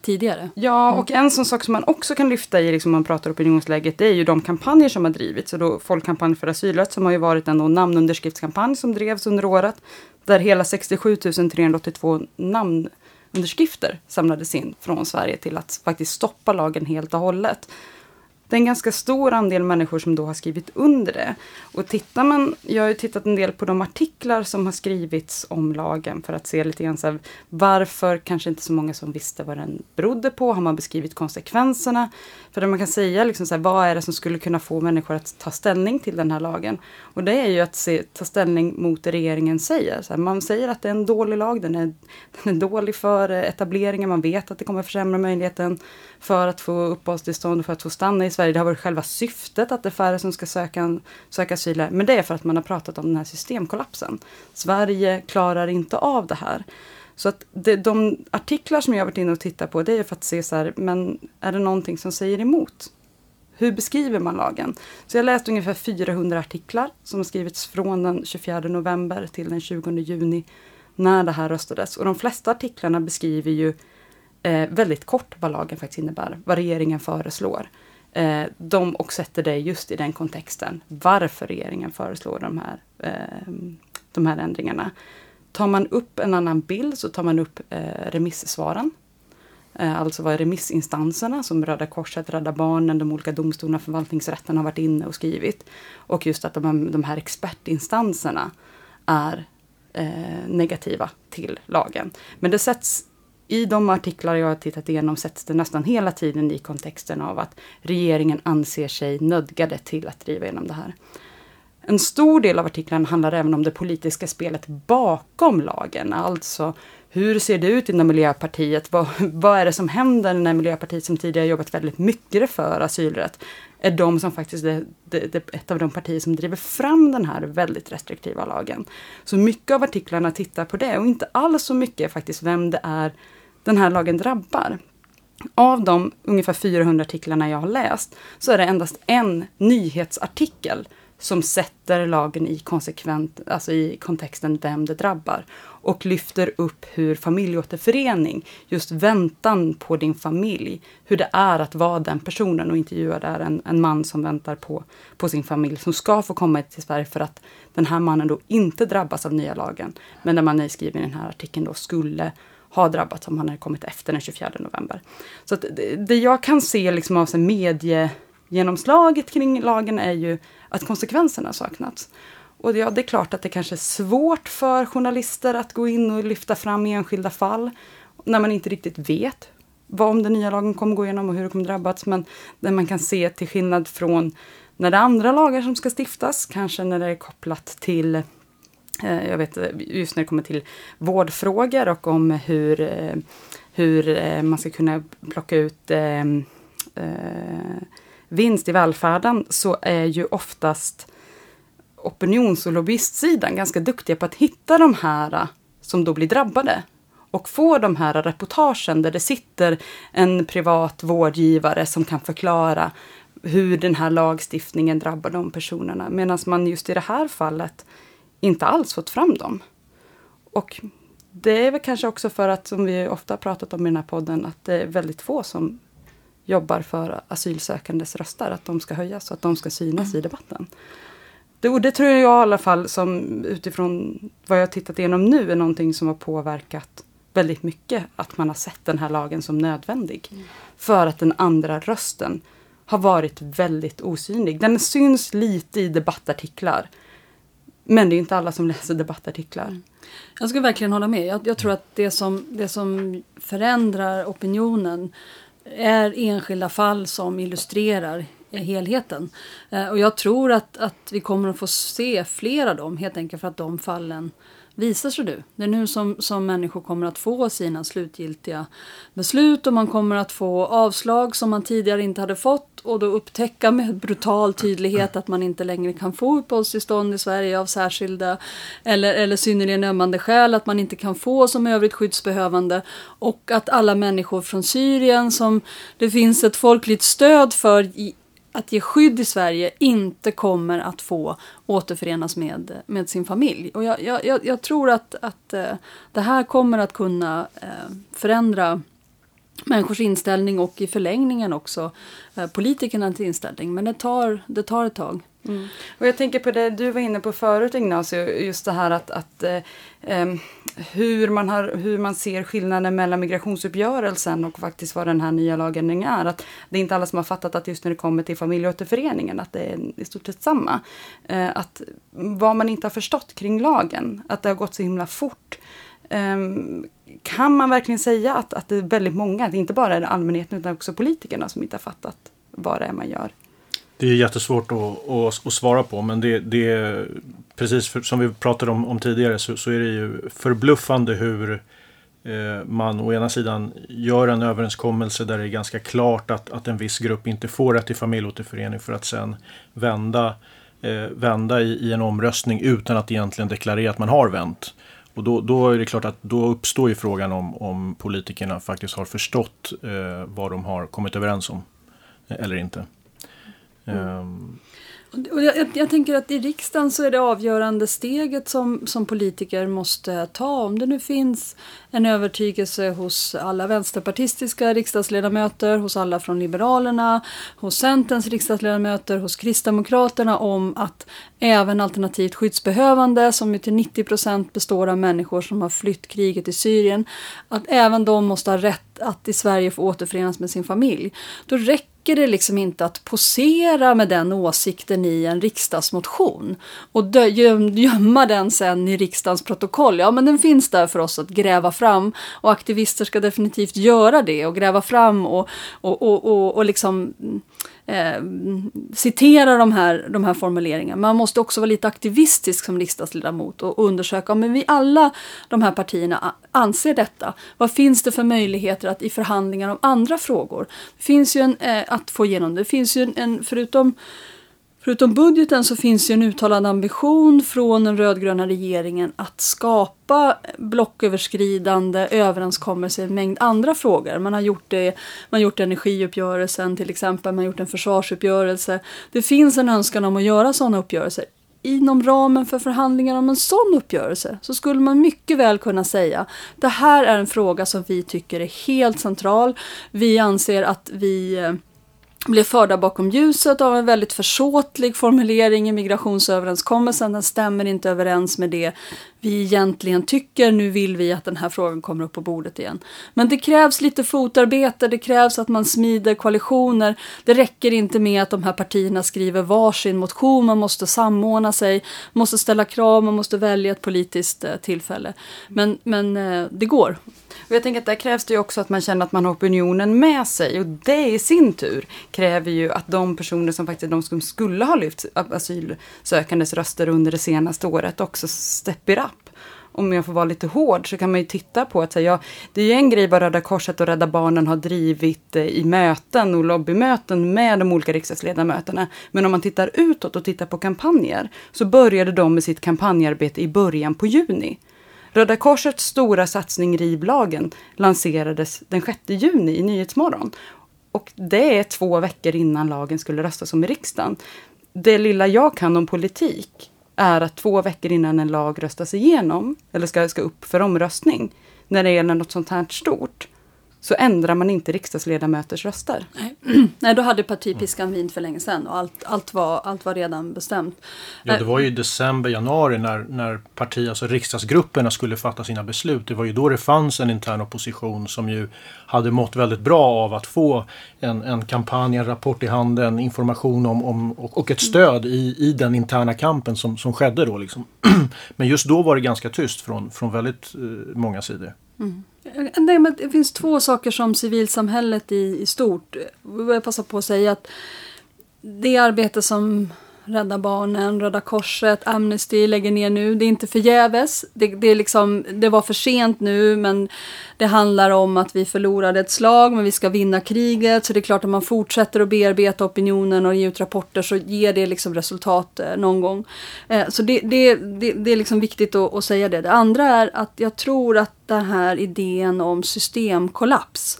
Speaker 3: tidigare.
Speaker 2: Ja, och en sån sak som man också kan lyfta i liksom man pratar opinionsläget, det är ju de kampanjer som har drivits. Så då Folkkampanj för asylrätt som har ju varit en namnunderskriftskampanj som drevs under året. Där hela 67 382 namnunderskrifter samlades in från Sverige till att faktiskt stoppa lagen helt och hållet det är en ganska stor andel människor som då har skrivit under det. Och tittar man, jag har ju tittat en del på de artiklar som har skrivits om lagen för att se lite grann så här, varför kanske inte så många som visste vad den berodde på. Har man beskrivit konsekvenserna? För det man kan säga, liksom så här, vad är det som skulle kunna få människor att ta ställning till den här lagen? Och det är ju att se, ta ställning mot det regeringen säger. Så här, man säger att det är en dålig lag, den är, den är dålig för etableringen, man vet att det kommer försämra möjligheten för att få uppehållstillstånd och för att få stanna i Sverige. Det har varit själva syftet att det är färre som ska söka, söka asyl här. Men det är för att man har pratat om den här systemkollapsen. Sverige klarar inte av det här. Så att det, de artiklar som jag har varit inne och tittat på, det är för att se så här, men är det någonting som säger emot? Hur beskriver man lagen? Så jag läste ungefär 400 artiklar som har skrivits från den 24 november till den 20 juni när det här röstades. Och de flesta artiklarna beskriver ju eh, väldigt kort vad lagen faktiskt innebär, vad regeringen föreslår. Eh, de och sätter det just i den kontexten, varför regeringen föreslår de här, eh, de här ändringarna. Tar man upp en annan bild så tar man upp eh, remissvaren. Eh, alltså vad remissinstanserna som Röda Korset, Rädda Barnen, de olika domstolarna, förvaltningsrätten har varit inne och skrivit. Och just att de, de här expertinstanserna är eh, negativa till lagen. Men det sätts i de artiklar jag har tittat igenom sätts det nästan hela tiden i kontexten av att regeringen anser sig nödgade till att driva igenom det här. En stor del av artiklarna handlar även om det politiska spelet bakom lagen. Alltså, hur ser det ut inom Miljöpartiet? Vad, vad är det som händer när Miljöpartiet som tidigare jobbat väldigt mycket för asylrätt är de som faktiskt är det, det, ett av de partier som driver fram den här väldigt restriktiva lagen. Så mycket av artiklarna tittar på det och inte alls så mycket faktiskt vem det är den här lagen drabbar. Av de ungefär 400 artiklarna jag har läst så är det endast en nyhetsartikel som sätter lagen i, konsekvent, alltså i kontexten vem det drabbar och lyfter upp hur familjeåterförening, just väntan på din familj, hur det är att vara den personen och intervjua där en, en man som väntar på, på sin familj som ska få komma till Sverige för att den här mannen då inte drabbas av nya lagen. Men där man skriver i den här artikeln då skulle har drabbats om han hade kommit efter den 24 november. Så det, det, jag kan se liksom av mediegenomslaget kring lagen är ju att konsekvenserna saknats. Och ja, det är klart att det kanske är svårt för journalister att gå in och lyfta fram enskilda fall när man inte riktigt vet vad om den nya lagen kommer gå igenom och hur det kommer drabbas. Men det man kan se till skillnad från när det är andra lagar som ska stiftas, kanske när det är kopplat till Eh, jag vet eh, just när det kommer till vårdfrågor och om hur, eh, hur man ska kunna plocka ut ehm, vinst i välfärden så är ju oftast opinions och lobbyistsidan ganska duktiga på att hitta de här som då blir drabbade och få de här reportagen där det sitter en privat vårdgivare som kan förklara hur den här lagstiftningen drabbar de personerna. Medan man just i det här fallet inte alls fått fram dem. Och det är väl kanske också för att, som vi ofta pratat om i den här podden, att det är väldigt få som jobbar för asylsökandes röster, att de ska höjas och att de ska synas mm. i debatten. Det, det tror jag i alla fall, som utifrån vad jag tittat igenom nu, är någonting som har påverkat väldigt mycket. Att man har sett den här lagen som nödvändig. Mm. För att den andra rösten har varit väldigt osynlig. Den syns lite i debattartiklar. Men det är inte alla som läser debattartiklar. Mm.
Speaker 3: Jag skulle verkligen hålla med. Jag, jag, tror att det som, det som förändrar opinionen är enskilda fall som illustrerar helheten. Eh, och jag tror att, att vi kommer att få se fler av dem helt enkelt för att de fallen visar sig nu. Det är nu som, som människor kommer att få sina slutgiltiga beslut och man kommer att få avslag som man tidigare inte hade fått och då upptäcka med brutal tydlighet att man inte längre kan få uppehållstillstånd i Sverige av särskilda eller, eller synnerligen ömmande skäl, att man inte kan få som övrigt skyddsbehövande och att alla människor från Syrien som det finns ett folkligt stöd för i att ge skydd i Sverige inte kommer att få återförenas med, med sin familj. Och jag, jag, jag tror att, att eh, det här kommer att kunna eh, förändra människors inställning och i förlängningen också eh, politikernas inställning. Men det tar, det tar ett tag.
Speaker 2: Mm. Och jag tänker på det du var inne på förut Ignacio, just det här att, att eh, hur, man har, hur man ser skillnaden mellan migrationsuppgörelsen och faktiskt vad den här nya lagändringen är. Att det är inte alla som har fattat att just när det kommer till familjeåterföreningen att det är i stort sett samma. Eh, att vad man inte har förstått kring lagen, att det har gått så himla fort. Eh, kan man verkligen säga att, att det är väldigt många, det inte bara allmänheten utan också politikerna som inte har fattat vad det är man gör?
Speaker 4: Det är jättesvårt att, att, att svara på men det, det är precis för, som vi pratade om, om tidigare så, så, är det ju förbluffande hur eh, man å ena sidan gör en överenskommelse där det är ganska klart att, att en viss grupp inte får rätt till familjeåterförening för att sen vända, eh, vända i, i, en omröstning utan att egentligen deklarera att man har vänt. Och då, då, är det klart att då uppstår ju frågan om, om politikerna faktiskt har förstått eh, vad de har kommit överens om. Eh, eller inte.
Speaker 3: Mm. Ehm. Och jag, jag, tänker att i riksdagen så är det avgörande steget som, som politiker måste ta. Om det nu finns en övertygelse hos alla vänsterpartistiska riksdagsledamöter, hos alla från Liberalerna, hos Centerns riksdagsledamöter, hos Kristdemokraterna om att även alternativt skyddsbehövande, som ju till 90 procent består av människor som har flytt kriget i Syrien, att även de måste ha rätt att i Sverige få återförenas med sin familj. Då räcker räcker det liksom inte att posera med den åsikten i en riksdagsmotion och gömma den sen i riksdagens protokoll. Ja, men den finns där för oss att gräva fram och aktivister ska definitivt göra det och gräva fram och, och, och, och, och liksom mm, eh, citera de här, de här formuleringarna. Man måste också vara lite aktivistisk som riksdagsledamot och undersöka om vi alla de här partierna anser detta. Vad finns det för möjligheter att i förhandlingar om andra frågor? Det finns ju en, eh, att få igenom det. finns ju en, en förutom Förutom budgeten så finns ju en uttalad ambition från den rödgröna regeringen att skapa blocköverskridande överenskommelser i en mängd andra frågor. Man har gjort det, man har gjort energiuppgörelsen till exempel, man har gjort en försvarsuppgörelse. Det finns en önskan om att göra sådana uppgörelser. Inom ramen för förhandlingar om en sån uppgörelse så skulle man mycket väl kunna säga det här är en fråga som vi tycker är helt central. Vi anser att vi eh, blev förda bakom ljuset av en väldigt försåtlig formulering i migrationsöverenskommelsen. Den stämmer inte överens med det vi egentligen tycker. Nu vill vi att den här frågan kommer upp på bordet igen. Men det krävs lite fotarbete, det krävs att man smider koalitioner. Det räcker inte med att de här partierna skriver varsin motion, man måste samordna sig, måste ställa krav, man måste välja ett politiskt eh, tillfälle. Men, men eh, det går.
Speaker 2: Och jag tänker att där krävs det ju också att man känner att man har opinionen med sig. Och det i sin tur kräver ju att de personer som faktiskt de som skulle ha lyft asylsökandes röster under det senaste året också stepper up om jag får vara lite hård så kan man ju titta på att här, ja, det är ju en grej vad Röda Korset och Rädda Barnen har drivit eh, i möten och lobbymöten med de olika riksdagsledamöterna. Men om man tittar utåt och tittar på kampanjer så började de med sitt kampanjarbete i början på juni. Röda Korsets stora satsning Rivlagen lanserades den 6 juni i Nyhetsmorgon. Och det är två veckor innan lagen skulle röstas om i riksdagen. Det lilla jag kan om politik är att två veckor innan en lag röstas igenom, eller ska, ska upp för omröstning, när det gäller något sånt här stort, så ändrar man inte riksdagsledamöters röster.
Speaker 3: Nej, Nej då hade partipiskan vin för länge sedan och allt, allt, var, allt var redan bestämt.
Speaker 4: Ja, det var ju i december, januari när, när parti, alltså riksdagsgrupperna skulle fatta sina beslut. Det var ju då det fanns en intern opposition som ju hade mått väldigt bra av att få en, en kampanj, en rapport i handen, information om, om och, och ett stöd i, i den interna kampen som, som skedde då. Liksom. Men just då var det ganska tyst från, från väldigt eh, många sidor.
Speaker 3: Mm. Eh, nej, men det finns två saker som civilsamhället i, i stort, jag passar passa på att säga att det arbete som Rädda Barnen, Röda Korset, Amnesty lägger ner nu. Det är inte förgäves. Det, det, liksom, det var för sent nu men det handlar om att vi förlorade ett slag men vi ska vinna kriget. Så det är klart att man fortsätter att bearbeta opinionen och ge ut rapporter så ger det liksom resultat eh, någon gång. Eh, så det, det, det, det, är liksom viktigt att, att säga det. Det andra är att jag tror att den här idén om systemkollaps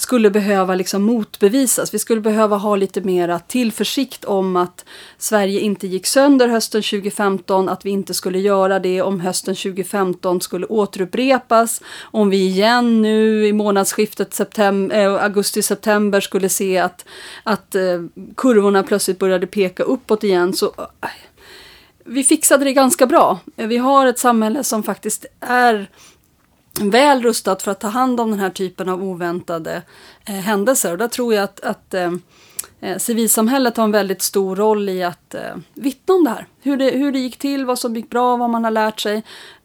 Speaker 3: skulle behöva liksom motbevisas. Vi skulle behöva ha lite mera tillförsikt om att Sverige inte gick sönder hösten 2015, att vi inte skulle göra det om hösten 2015 skulle återupprepas, om vi igen nu i månadsskiftet äh, eh, augusti-september skulle se att, att äh, kurvorna plötsligt började peka uppåt igen. Så äh, vi fixade det ganska bra. Vi har ett samhälle som faktiskt är väl rustat för att ta hand om den här typen av oväntade eh, händelser. Och där tror jag att, att eh, eh, civilsamhället har en väldigt stor roll i att eh, vittna om det här. Hur det, hur det gick till, vad som gick bra, vad man har lärt sig.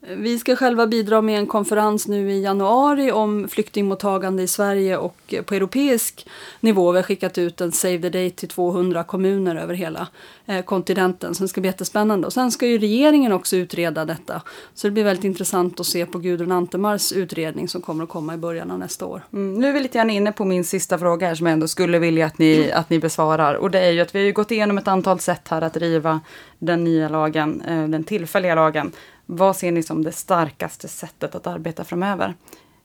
Speaker 3: Vi ska själva bidra med en konferens nu i januari om flyktingmottagande i Sverige och på europeisk nivå. Vi har skickat ut en Save the Date till 200 kommuner över hela eh, kontinenten. Så det ska bli jättespännande. Och sen ska ju regeringen också utreda detta. Så det blir väldigt intressant att se på Gudrun Antemars utredning som kommer att komma i början av nästa år.
Speaker 2: Mm, nu är vi lite grann inne på min sista fråga här som jag ändå skulle vilja att ni, att ni besvarar. Och det är ju att vi har gått igenom ett antal sätt här att driva den nya lagen, eh, den tillfälliga lagen. Vad ser ni som det starkaste sättet att arbeta framöver?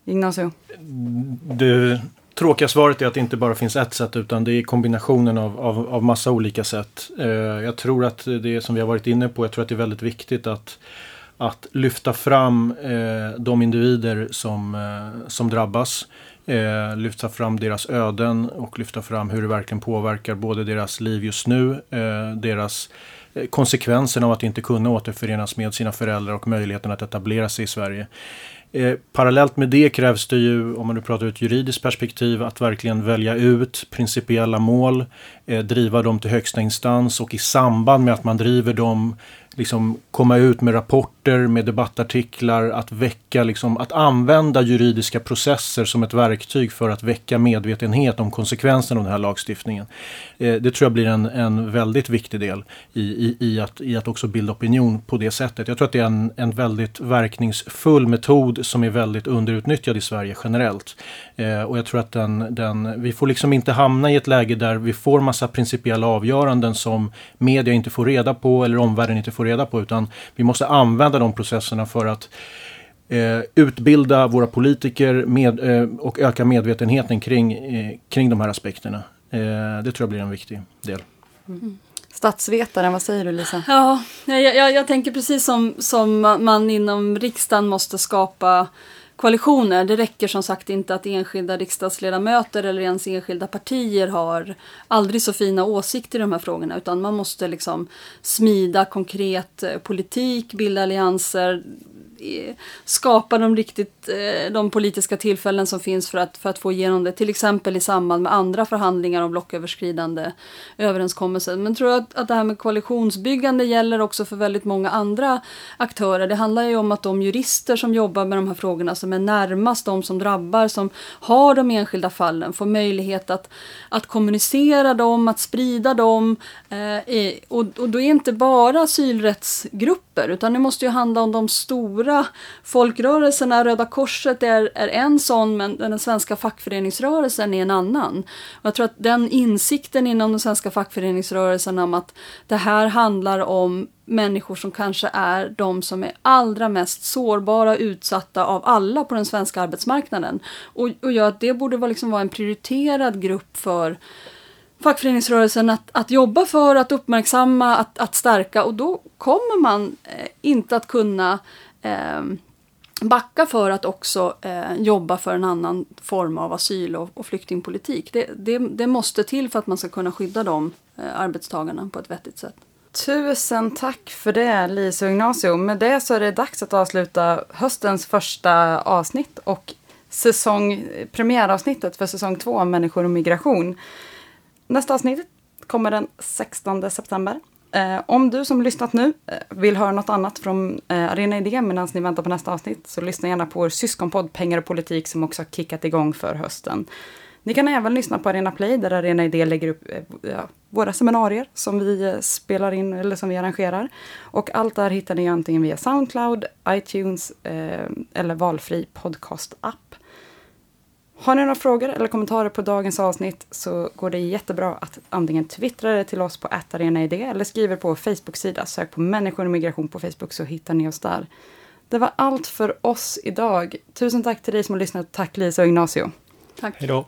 Speaker 2: Ignacio?
Speaker 4: Det tråkiga svaret är att det inte bara finns ett sätt utan det är kombinationen av, av, av massa olika sätt. Eh, jag tror att det som vi har varit inne på, jag tror att det är väldigt viktigt att att lyfta fram eh, de individer som, eh, som drabbas. Eh, lyfta fram deras öden och lyfta fram hur det verkligen påverkar både deras liv just nu, eh, deras konsekvensen av att inte kunna återförenas med sina föräldrar och möjligheten att etablera sig i Sverige. Eh, parallellt med det krävs det ju, om man nu pratar ur ett juridiskt perspektiv, att verkligen välja ut principiella mål, eh, driva dem till högsta instans och i samband med att man driver dem liksom komma ut med rapporter, med debattartiklar, att väcka, liksom, att använda juridiska processer som ett verktyg för att väcka medvetenhet om konsekvenserna av den här lagstiftningen. Eh, det tror jag blir en, en väldigt viktig del i, i, i, att, i att också bilda opinion på det sättet. Jag tror att det är en, en väldigt verkningsfull metod som är väldigt underutnyttjad i Sverige generellt. Eh, och jag tror att den, den, vi får liksom inte hamna i ett läge där vi får massa principiella avgöranden som media inte får reda på eller omvärlden inte får reda på utan vi måste använda de processerna för att eh, utbilda våra politiker med, eh, och öka medvetenheten kring, eh, kring de här aspekterna. Eh, det tror jag blir en viktig del.
Speaker 2: Mm. Statsvetaren, vad säger du Lisa?
Speaker 3: Ja, jag, jag, jag tänker precis som, som man inom riksdagen måste skapa koalitioner. Det räcker som sagt inte att enskilda riksdagsledamöter eller ens enskilda partier har aldrig så fina åsikter i de här frågorna utan man måste liksom smida konkret eh, politik, bilda allianser, Eh, skapa de riktigt eh, de politiska tillfällen som finns för att, för att få igenom det. Till exempel i samband med andra förhandlingar om blocköverskridande överenskommelser. Men tror jag att, att det här med koalitionsbyggande gäller också för väldigt många andra aktörer. Det handlar ju om att de jurister som jobbar med de här frågorna, som är närmast de som drabbar, som har de enskilda fallen, får möjlighet att, att kommunicera dem, att sprida dem. Eh, och, och då är inte bara grupper utan det måste ju handla om de stora stora folkrörelserna, Röda Korset är, är en sån, men den svenska fackföreningsrörelsen är en annan. Och jag tror att den insikten inom den svenska fackföreningsrörelsen om att det här handlar om människor som kanske är de som är allra mest sårbara och utsatta av alla på den svenska arbetsmarknaden. Och, och gör att det borde vara, liksom vara en prioriterad grupp för fackföreningsrörelsen att, att jobba för, att uppmärksamma, att, att stärka och då kommer man eh, inte att kunna eh, backa för att också eh, jobba för en annan form av asyl och, och flyktingpolitik. Det, det, det, måste till för att man ska kunna skydda de eh, arbetstagarna på ett vettigt sätt.
Speaker 2: Tusen tack för det Lisa och Ignacio. Med det så är det dags att avsluta höstens första avsnitt och säsong, premiäravsnittet för säsong två av Människor och migration. Nästa avsnitt kommer den 16 september. Eh, om du som lyssnat nu eh, vill höra något annat från eh, Arena Idé medan ni väntar på nästa avsnitt så lyssna gärna på vår syskonpodd Pengar och politik som också har kickat igång för hösten. Ni kan även lyssna på Arena Play där Arena Idé lägger upp eh, våra seminarier som vi eh, spelar in eller som vi arrangerar. Och allt där hittar ni antingen via Soundcloud, iTunes eh, eller valfri podcast-app. Har ni några frågor eller kommentarer på dagens avsnitt så går det jättebra att antingen twittra det till oss på arenaid eller skriver på Facebook-sida. Sök på människor och migration på Facebook så hittar ni oss där. Det var allt för oss idag. Tusen tack till dig som har lyssnat. Tack Lisa och Ignacio.
Speaker 3: Tack.
Speaker 4: Hej då.